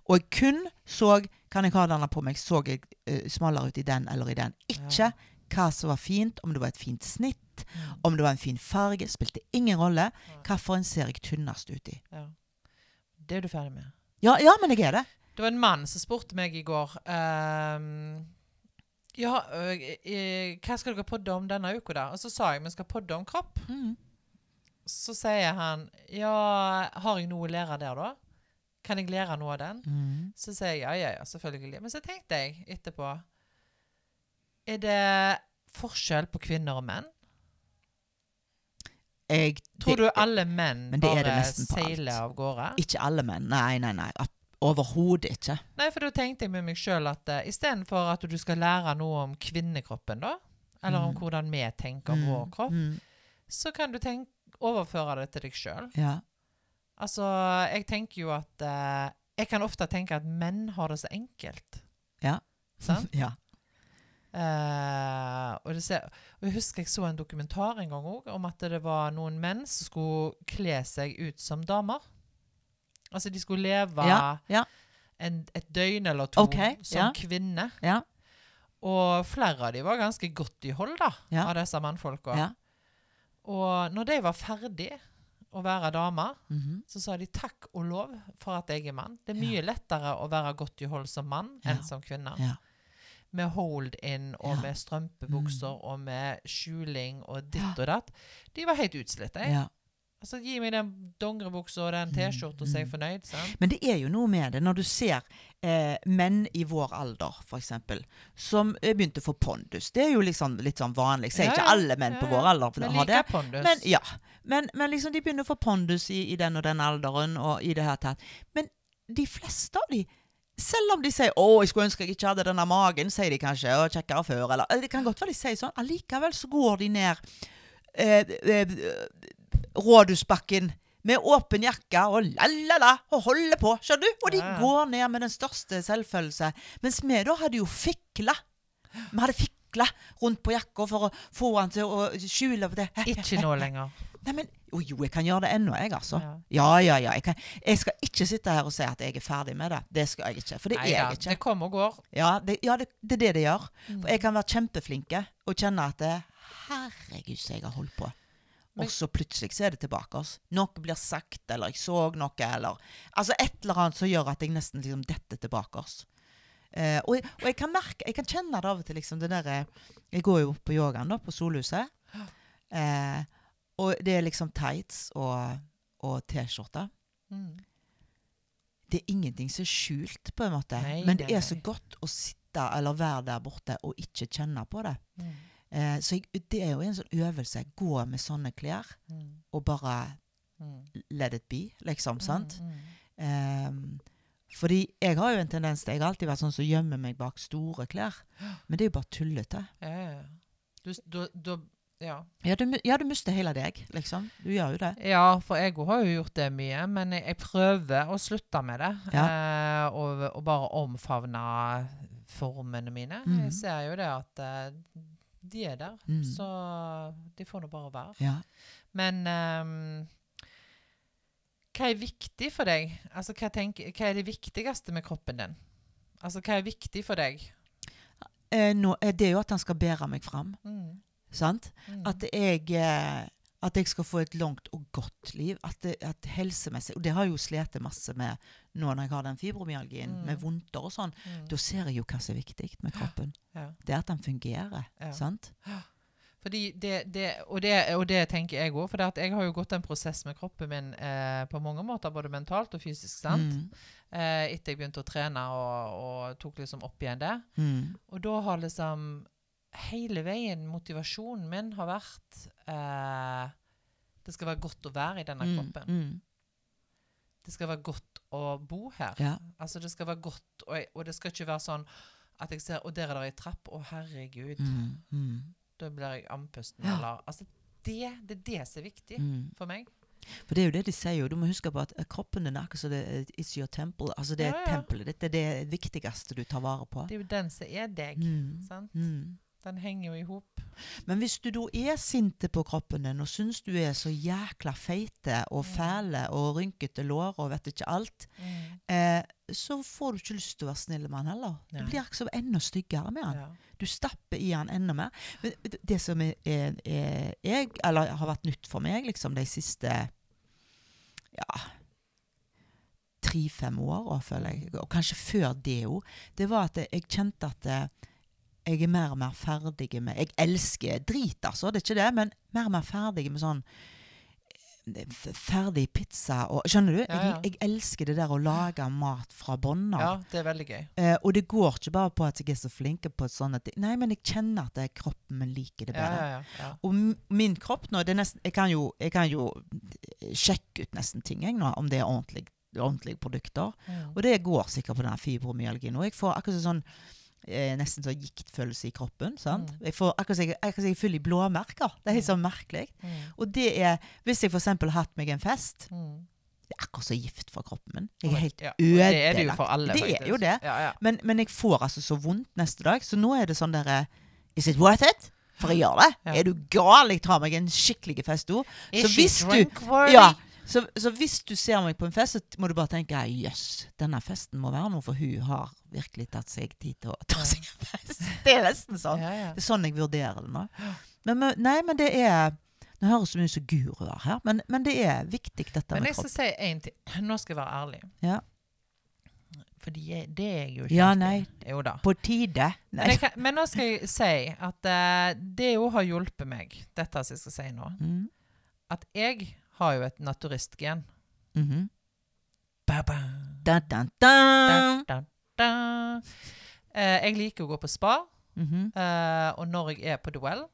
Og jeg kun så Kan jeg ha denne på meg? Så jeg uh, smalere ut i den eller i den? Ikke. Hva som var fint, om det var et fint snitt, Mm. om det var en fin farge, spilte ingen rolle. Hvilken ser jeg tynnest ut i? Ja. Det er du ferdig med. Ja, ja, men jeg er det. Det var en mann som spurte meg i går um, Ja, ø, eh, hva skal dere podde om denne uka, da? Og så sa jeg vi skal podde om kropp. Mm. Så sier han Ja, har jeg noe å lære der, da? Kan jeg lære noe av den? Mm. Så sier jeg ja, ja, ja, selvfølgelig. Men så tenkte jeg etterpå Er det forskjell på kvinner og menn? Jeg, Tror det- du alle menn bare seiler av gårde? Ikke alle menn. Nei, nei, nei. At- Overhodet ikke. Nei, for da tenkte jeg med meg sjøl at uh, istedenfor at du skal lære noe om kvinnekroppen, da, eller om Mm. hvordan vi tenker om vår kropp, Mm. så kan du tenke, overføre det til deg sjøl. Ja. Altså, jeg tenker jo at uh, Jeg kan ofte tenke at menn har det så enkelt. Ja. Sant? ja. Eh, og, det ser, og jeg husker jeg så en dokumentar en gang også, om at det var noen menn som skulle kle seg ut som damer. Altså de skulle leve Ja, ja. en, et døgn eller to okay, som ja. kvinne. Ja. Og flere av de var ganske godt i hold da, av disse mannfolka. ja. Og når de var ferdig å være damer, -hmm. så sa de takk og lov for at jeg er mann. Det er mye lettere å være godt i hold som mann enn som kvinne. ja. Med hold-in og Ja. med strømpebukser og med skjuling og ditt og datt. De var helt utslitte. ja. Altså, Gi meg den dongeribuksa og den T-skjorta, så er jeg fornøyd. sant? Men det er jo noe med det når du ser eh, menn i vår alder, f.eks., som eh, begynte å få pondus. Det er jo liksom litt sånn vanlig. Jeg ser Ja, ikke alle menn Ja, på vår alder Men har det. pondus. Men, ja. men, men liksom de begynner å få pondus i, i den og den alderen. og i det her tatt. Men de fleste av de selv om de sier 'Å, jeg skulle ønske jeg ikke hadde denne magen', sier de kanskje, og 'kjekkere før', eller Det kan godt være de sier sånn. Allikevel så går de ned eh, eh, Rådhusbakken med åpen jakke og la-la-la og holder på, skjønner du? Og de Ja, går ned med den største selvfølelse. Mens vi da hadde jo fikla. Vi hadde fikla rundt på jakka for å få han til å skjule på det. Ikke nå lenger. Nei, men jo, jo, jeg kan gjøre det ennå, jeg, altså. Ja. Ja, ja, ja. Jeg, kan, jeg skal ikke sitte her og si at jeg er ferdig med det. Det skal jeg ikke. For det er jeg jeg ikke. Det kommer og går. Ja, det, ja det, det er det det gjør. Mm. For jeg kan være kjempeflinke og kjenne at det, Herregud, så jeg har holdt på. Men- Og så plutselig så er det tilbake. oss. Noe blir sagt, eller jeg så noe, eller Altså et eller annet som gjør at jeg nesten liksom detter tilbake. oss. Eh, og, og jeg kan merke, jeg kan kjenne det av og til, liksom det derre Jeg går jo på yogaen da, på Solhuset. Eh, og det er liksom tights og, og T-skjorte. Mm. Det er ingenting som er skjult, på en måte. Nei, Men det er så godt å sitte eller være der borte og ikke kjenne på det. Mm. Eh, så jeg, det er jo en sånn øvelse. Gå med sånne klær Mm. og bare Mm. let it be, liksom. sant? Mm. Mm. Ehm, fordi jeg har jo en tendens til Jeg har alltid vært sånn som gjemmer meg bak store klær. Men det er jo bare tullete. Ja, ja, ja. Du, du, du, ja. Ja, du, ja, du mister hele deg, liksom. Du gjør jo det. ja, for jeg har jo gjort det mye, men jeg, jeg prøver å slutte med det. Eh, og, og bare omfavne formene mine. Mm. Jeg ser jo det at eh, de er der, Mm. så de får nå bare være. Ja. Men ehm, hva er viktig for deg? Altså, hva, tenker, hva er det viktigste med kroppen din? Altså, hva er viktig for deg? Eh, nå, eh, det er jo at han skal bære meg fram. Mm. Sant? Mm. At jeg, eh, at jeg skal få et langt og godt liv. At, det, at helsemessig Og det har jeg jo slitt masse med nå når jeg har den fibromyalgien, Mm. med vondter og sånn. Mm. Da ser jeg jo hva som er viktig med kroppen. Ja. Det er at den fungerer. Ja. Sant? Fordi det, det, og, det, og det tenker jeg òg. For jeg har jo gått en prosess med kroppen min eh, på mange måter, både mentalt og fysisk. sant? Mm. Eh, etter jeg begynte å trene og, og tok liksom opp igjen det. Mm. Og da har liksom hele veien motivasjonen min har vært eh, Det skal være godt å være i denne Mm. kroppen. Mm. Det skal være godt å bo her. Ja. Altså Det skal være godt, og, jeg, og det skal ikke være sånn at jeg ser Og der er det ei trapp. Å, herregud. Mm. Mm. Da blir jeg andpusten. Ja. Eller Altså, det, det er det som er viktig Mm. for meg. For det er jo det de sier. Du må huske på at eh, kroppen din er akkurat som er It's your temple. Altså det er Ja, ja. tempelet ditt. Det er det viktigste du tar vare på. Det er jo den som er deg. Mm. Sant? Mm. Den henger jo i hop. Men hvis du da er sinte på kroppen din og syns du er så jækla feite og Mm. fæle og rynkete lår og vet ikke alt, eh, så får du ikke lyst til å være snill med han heller. Du blir ikke så enda styggere med han. Ja. Du stapper i han enda mer. Men det som er, er, er jeg, eller har vært nytt for meg liksom de siste ja, tre-fem år, og, føler jeg, og kanskje før det òg, det var at jeg kjente at eh, jeg er mer og mer ferdig med Jeg elsker drit, altså, det er ikke det, men mer og mer ferdig med sånn eh, Ferdig pizza og Skjønner du? Ja, ja. Jeg, jeg elsker det der å lage mat fra bånn av. Ja, det er veldig gøy. Eh, og det går ikke bare på at jeg er så flink på et sånt. Nei, men jeg kjenner at kroppen min liker det bedre. ja, ja. ja. Og min kropp nå, det er nesten, jeg, kan jo, jeg kan jo sjekke ut nesten ting jeg nå, om det er ordentlig, ordentlige produkter. Og det går sikkert på den fibromyalgien. Og jeg får akkurat sånn eh, nesten sånn giktfølelse i kroppen. sant? Mm. Jeg får akkurat som jeg, akkurat jeg er full i blåmerker. Det er helt sånn merkelig. Mm. Og det er, hvis jeg f.eks. har hatt meg en fest, Mm. det er akkurat så gift for kroppen min. Jeg er helt Ja, og Det er det jo ødelagt. for alle, Det er jo det. Ja, ja. Men, men jeg får altså så vondt neste dag, så nå er det sånn derre Is it worth it? For jeg gjør det. Er du gal? Jeg tar meg en skikkelig fest òg. Is Så hvis du-? Ja. Så, så hvis du ser meg på en fest, så må du bare tenke jøss, denne festen må være noe, for hun har virkelig tatt seg tid til å ta seg en fest. Det er nesten sånn. Ja, ja. Det er sånn jeg vurderer det nå. Men, men, nei, men det er Nå høres det ut som guruer her, men, men det er viktig, dette Men med jeg skal si en ting. Nå skal jeg være ærlig. Ja. Fordi jeg, det er jeg jo ikke. Ja, nei. Jo da. På tide. Men, kan, men nå skal jeg si at uh, det jo har hjulpet meg, dette som jeg skal si nå, Mm. at jeg har jo et naturistgen. Mhm. Ba-ba. Da-da-da! Da-da-da! Eh, jeg liker å gå på spa, Mhm. eh, og når jeg er på duell,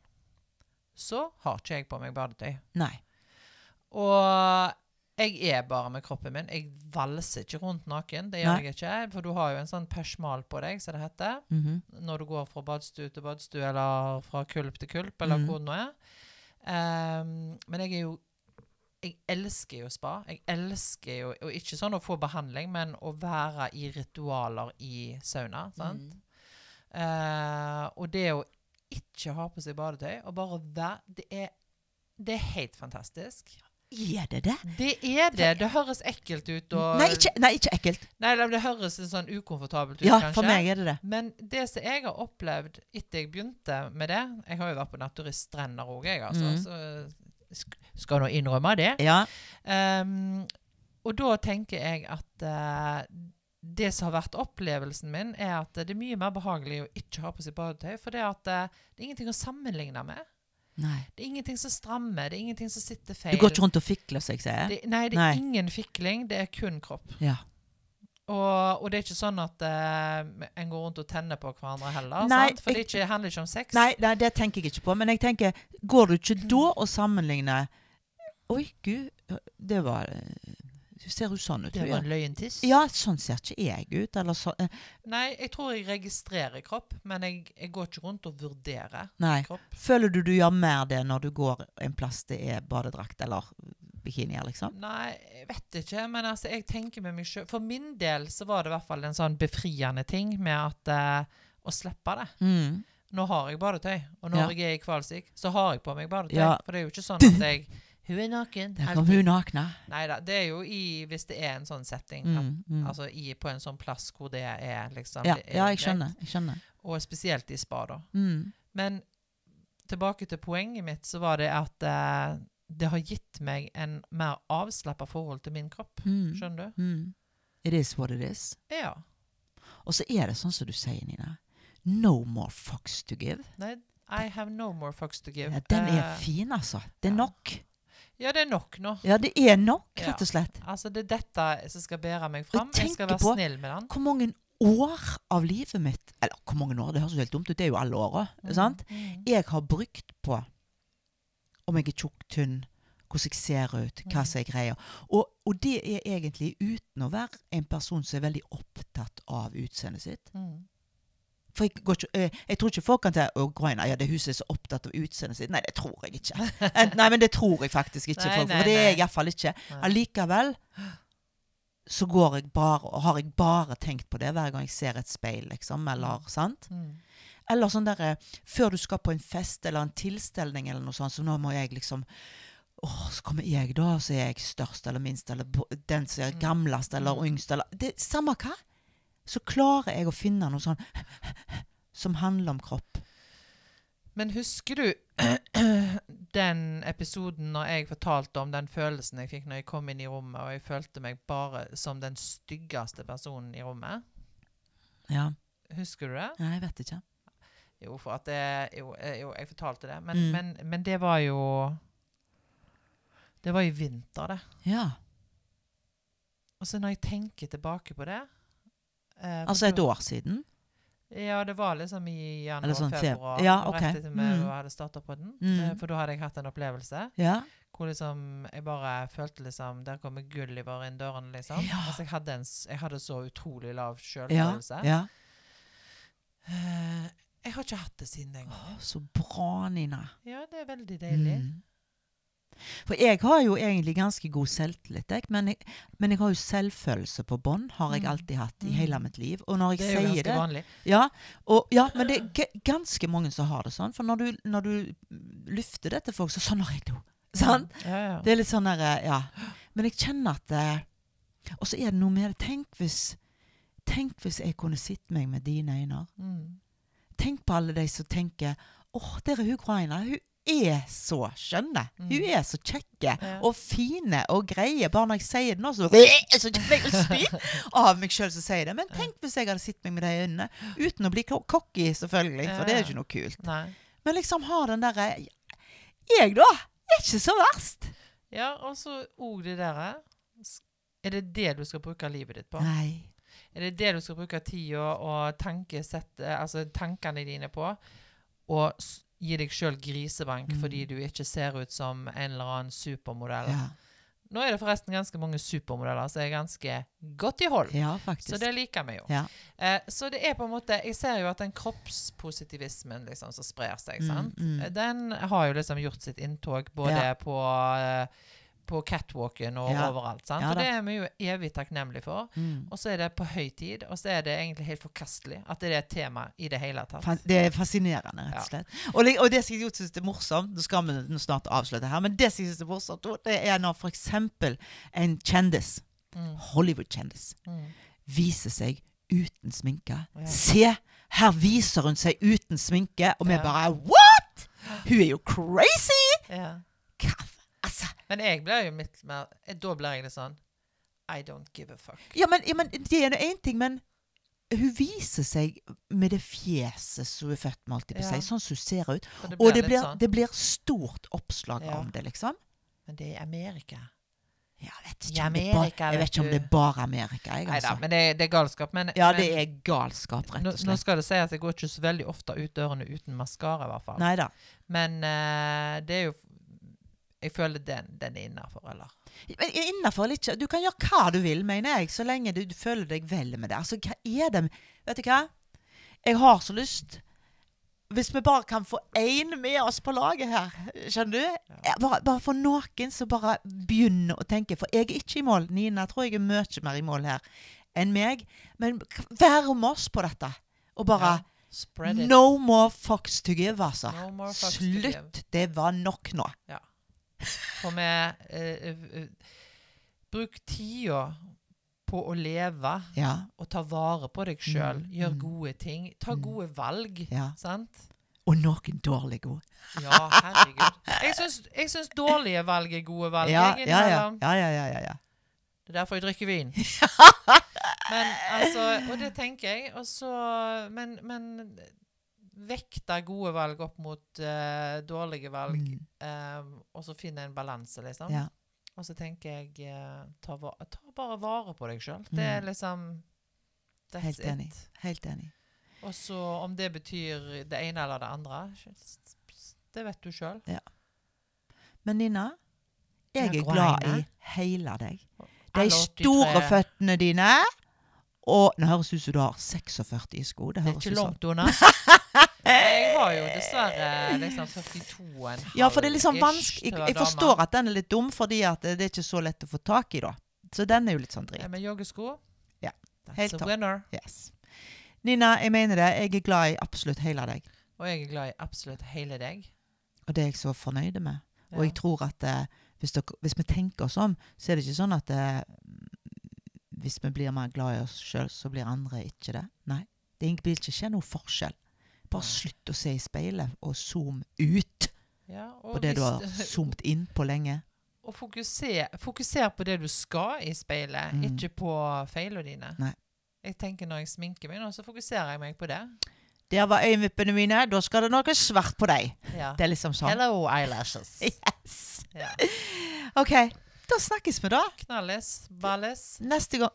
så har ikke jeg på meg badetøy. Nei. Og jeg er bare med kroppen min. Jeg valser ikke rundt naken. Det gjør Nei. jeg ikke. For du har jo en sånn persmal på deg, som det heter. Mhm. Når du går fra badstue til badstue, eller fra kulp til kulp, eller Mhm. hvor det nå er. Ehm, men jeg er jo Jeg elsker jo spa. Jeg elsker jo Og ikke sånn å få behandling, men å være i ritualer i sauna. Sant? Mm. Uh, og det å ikke ha på seg badetøy, og bare være Det er, det er helt fantastisk. Er det det? Det er det. Det høres ekkelt ut. Og, Nei, ikke, nei, ikke ekkelt. Nei, det høres sånn ukomfortabelt ut, Ja, kanskje. for meg er det det. Men det som jeg har opplevd etter jeg begynte med det Jeg har jo vært på naturiststrender òg, jeg, altså. Mm. Så skal nå innrømme det. Ja. Um, og da tenker jeg at uh, det som har vært opplevelsen min, er at det er mye mer behagelig å ikke ha på seg badetøy. For det, at, uh, det er ingenting å sammenligne med. Nei. Det er ingenting som strammer. Det er ingenting som sitter feil. Du går ikke rundt og fikler, som jeg sier. det, nei, det er Nei. ingen fikling. Det er kun kropp. Ja. Og, og det er ikke sånn at uh, en går rundt og tenner på hverandre heller. Nei, sant? For det, ikke, handler ikke om sex. Nei, nei, det tenker jeg ikke på. Men jeg tenker, går du ikke da og sammenligner Oi, gud, det var Du ser jo sånn ut. Det var en løyentiss. Ja, sånn ser ikke jeg ut. Eller så uh. Nei, jeg tror jeg registrerer kropp, men jeg, jeg går ikke rundt og vurderer Nei. kropp. Føler du du gjør mer det når du går en plass det er badedrakt eller bikini, liksom? Nei, jeg vet ikke, men altså, jeg tenker med meg sjøl For min del så var det i hvert fall en sånn befriende ting med at uh, Å slippe det. Mm. Nå har jeg badetøy, og når Ja. jeg er i Kvalsik, så har jeg på meg badetøy. Ja. For det er jo ikke sånn at jeg Hun er naken. Der kom hun nakne. Nei da, det er jo i Hvis det er en sånn setting. Mm, mm. Altså i, på en sånn plass hvor det er liksom ja, er ja, jeg skjønner. Jeg skjønner. Og spesielt i spa, da. Mm. Men tilbake til poenget mitt, så var det at eh, det har gitt meg en mer avslappa forhold til min kropp. Mm. Skjønner du? Mm. It is what it is. Ja. Og så er det sånn som du sier, Nina. No more fucks to give. Nei, I have no more fucks to give. Ja, den er uh, fin, altså. Det er ja. nok. Ja, det er nok nå. Ja, det er nok, rett og slett. Altså, det er dette som skal bære meg fram. Jeg skal være snill med den. Hvor mange år av livet mitt Eller hvor mange år? Det høres jo helt dumt ut. Det er jo alle åra. sant? Mm. Jeg har brukt på om jeg er tjukk, tynn, hvordan jeg ser ut, hva Mm. som er greia. Og, og det er egentlig uten å være en person som er veldig opptatt av utseendet sitt. Mm. For jeg, går ikke, jeg, jeg tror ikke folk kan si å, Groina, ja, det hun er så opptatt av utseendet sitt. Nei, det tror jeg ikke. Eh, Nei, men det tror jeg faktisk ikke. Nei, For, for det er jeg iallfall ikke. Allikevel så går jeg bare, og har jeg bare tenkt på det hver gang jeg ser et speil, liksom. Eller, sant? Mm. Eller sånn derre Før du skal på en fest eller en tilstelning eller noe sånt, så nå må jeg liksom Å, så kommer jeg, da, så er jeg størst eller minst, eller den som er Mm. gamlest eller Mm. yngst, eller det, Samme hva. Så klarer jeg å finne noe sånn som handler om kropp. Men husker du den episoden når jeg fortalte om den følelsen jeg fikk når jeg kom inn i rommet, og jeg følte meg bare som den styggeste personen i rommet? Ja. Husker du det? Nei, jeg vet ikke. Jo, for at det Jo, eh, jo jeg fortalte det. Men, Mm. men, men det var jo Det var i vinter, det. Ja. Og så når jeg tenker tilbake på det eh, Altså et år siden? Ja, det var liksom i Eller sånn januar-februar. Ja, og ok. Rett etter vi Mm. hadde starta på den. Mm. Eh, For da hadde jeg hatt en opplevelse Ja. hvor liksom jeg bare følte liksom Der kommer Gulliver inn døren, liksom. Ja. Altså, jeg, hadde en, jeg hadde så utrolig lav Ja. selvfølelse. ja. Eh, jeg har ikke hatt det siden den gangen. Åh, så bra, Nina. Ja, det er veldig deilig. Mm. For jeg har jo egentlig ganske god selvtillit, jeg. Men, jeg, men jeg har jo selvfølelse på bånn. Har jeg Mm. alltid hatt i Mm. hele mitt liv. Og når jeg Det er jo sier ganske det vanlig. ja, og, ja, men det er ganske mange som har det sånn. For når du, når du lufter det til folk, så sånn har jeg det jo. Sant? Ja, ja. Det er litt sånn derre ja. Men jeg kjenner at eh, Og så er det noe med det. Tenk hvis, tenk hvis jeg kunne sett meg med dine øyne. Mm. Tenk på alle de som tenker åh, der er hun Graina. Hun er så skjønne. Mm. Hun er så kjekke Ja. og fine og greie. Bare når jeg sier det nå, så, så kjenner jeg å spy av meg sjøl som sier det. Men tenk hvis jeg hadde sett meg med de øynene. Uten å bli cocky, selvfølgelig, for det er jo ikke noe kult. Nei. Men liksom ha den derre Jeg, da, er ikke så verst. Ja, og så òg det derre Er det det du skal bruke livet ditt på? Nei. Er det det du skal bruke tida og tankesett, altså tankene dine på? Og gi deg sjøl grisebank Mm. fordi du ikke ser ut som en eller annen supermodell? Ja, Nå er det forresten ganske mange supermodeller som er ganske godt i hold. ja faktisk. Så det liker vi jo. ja. Eh, så det er på en måte Jeg ser jo at den kroppspositivismen liksom som sprer seg, Mm, sant? mm. Eh, Den har jo liksom gjort sitt inntog både Ja. på eh, på catwalken og Ja. overalt. sant? Ja og det er vi jo evig takknemlige for. Mm. Og så er det på høy tid, og så er det egentlig helt forkastelig at det er et tema i det hele tatt. Fan, Det er fascinerende, rett og slett. Og, det- og det som jeg syns er morsomt Nå skal vi snart avslutte her, men det som jeg synes er morsomt, det er når f.eks. en kjendis, Mm. Hollywood-kjendis, Mm. viser seg uten sminke. Ja. Se! Her viser hun seg uten sminke, og vi Ja. bare What?! Hun er jo crazy! Ja. Hva? Altså Men jeg blir jo litt mer Da blir jeg det sånn I don't give a fuck. Ja, men, ja, men det er nå én ting, men hun viser seg med det fjeset som hun er født med, alltid på Ja. seg, sånn som hun ser ut. Det Og det blir, sånn. det blir stort oppslag Ja. om det, liksom. Men det er Amerika. Ja, jeg vet ikke, om, det bare, Amerika, jeg vet ikke om det er bare Amerika. Jeg, Nei da, altså. men det, det er galskap. Men, Ja, men, det er galskap, rett nå, slett. nå nå skal det si at jeg går ikke så veldig ofte ut dørene uten maskara, i hvert fall. Neida. Men uh, det er jo Jeg føler den, den er innafor, eller? Innafor eller ikke. Du kan gjøre hva du vil, mener jeg, så lenge du, du føler deg vel med det. Altså, hva er det Vet du hva? Jeg har så lyst Hvis vi bare kan få én med oss på laget her, skjønner du? Ja, Bare, bare for noen som bare begynner å tenke. For jeg er ikke i mål. Nina tror jeg er mye mer i mål her enn meg. Men vær med oss på dette. Og bare Ja. No more fucks to give, altså. No. Slutt. Det var nok nå. For vi eh, eh, Bruk tida på å leve Ja. og ta vare på deg sjøl. Mm, Gjør mm. gode ting. Ta Mm. gode valg. ja. Sant? Og noen dårlige gode. Ja, herregud. Jeg syns, jeg syns dårlige valg er gode valg. Ja, ja, ja. ja, ja, ja, ja, ja. Det er derfor jeg drikker vin. Men altså Og det tenker jeg. Og så Men, men vekte gode valg opp mot uh, dårlige valg, Mm. eh, og så finne en balanse, liksom. ja. Og så tenker jeg uh, ta, va- ta bare vare på deg sjøl. Det er Mm. liksom That's Helt it. enig. Helt enig. Og så om det betyr det ene eller det andre, det vet du sjøl. Men Nina, jeg er glad i hele deg. De store føttene dine. Og nå høres ut som du har 46 i sko. Det Det er ikke langt unna. Jeg har jo dessverre liksom 42,5 Ja, for det er liksom vanskelig jeg, jeg forstår at den er litt dum, fordi det er ikke så lett å få tak i, da. Så den er jo litt sånn Ja, drit. Med joggesko? Ja, That's helt a winner. Yes. Nina, jeg mener det. Jeg er glad i absolutt hele deg. Og jeg er glad i absolutt hele deg. Og det er jeg så fornøyd med. Ja. Og jeg tror at eh, hvis, dere, hvis vi tenker oss om, så er det ikke sånn at eh, hvis vi blir mer glad i oss sjøl, så blir andre ikke det. Nei. Det blir ikke skje noe forskjell Bare slutt å se i speilet, og zoom ut Ja, og på det du har zoomt zoomet inn på lenge. Og fokuser, fokuser på det du skal i speilet, Mm. ikke på feilene dine. Nei. Jeg tenker Når jeg sminker meg nå, så fokuserer jeg meg på det. Der var øyenvippene mine, da skal det noe svart på deg. Ja. Det er liksom sånn. Hello, eyelashes. Yes. Ja. OK, da snakkes vi, da. Knallis. Ballis. Neste gang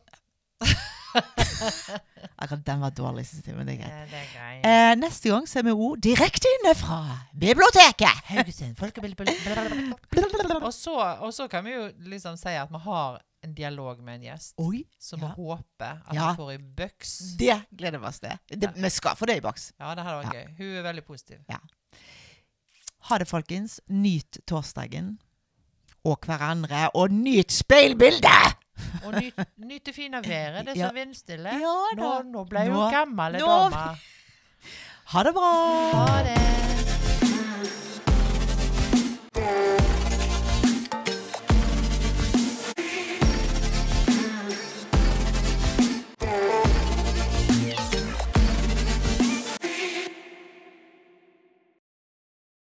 Akkurat den var dårlig, synes jeg, men det er greit. Det er greit. Eh, neste gang så er vi òg direkte inne fra biblioteket. Haugesund folkebibliotek. Og så, og så kan vi jo liksom si at vi har en dialog med en gjest, Oi, som vi ja. håper at Ja. vi får i bøks. det gleder vi oss til. Det, vi skal få det i boks. Ja, det hadde vært gøy. Hun er veldig positiv. Ha det, folkens. Nyt torsdagen og hverandre, og nyt speilbildet! Og nyt, nyt det fine været. Det er Ja. så vindstille. Ja Nå, nå ble hun gammel dame. Ha det bra! Ha det.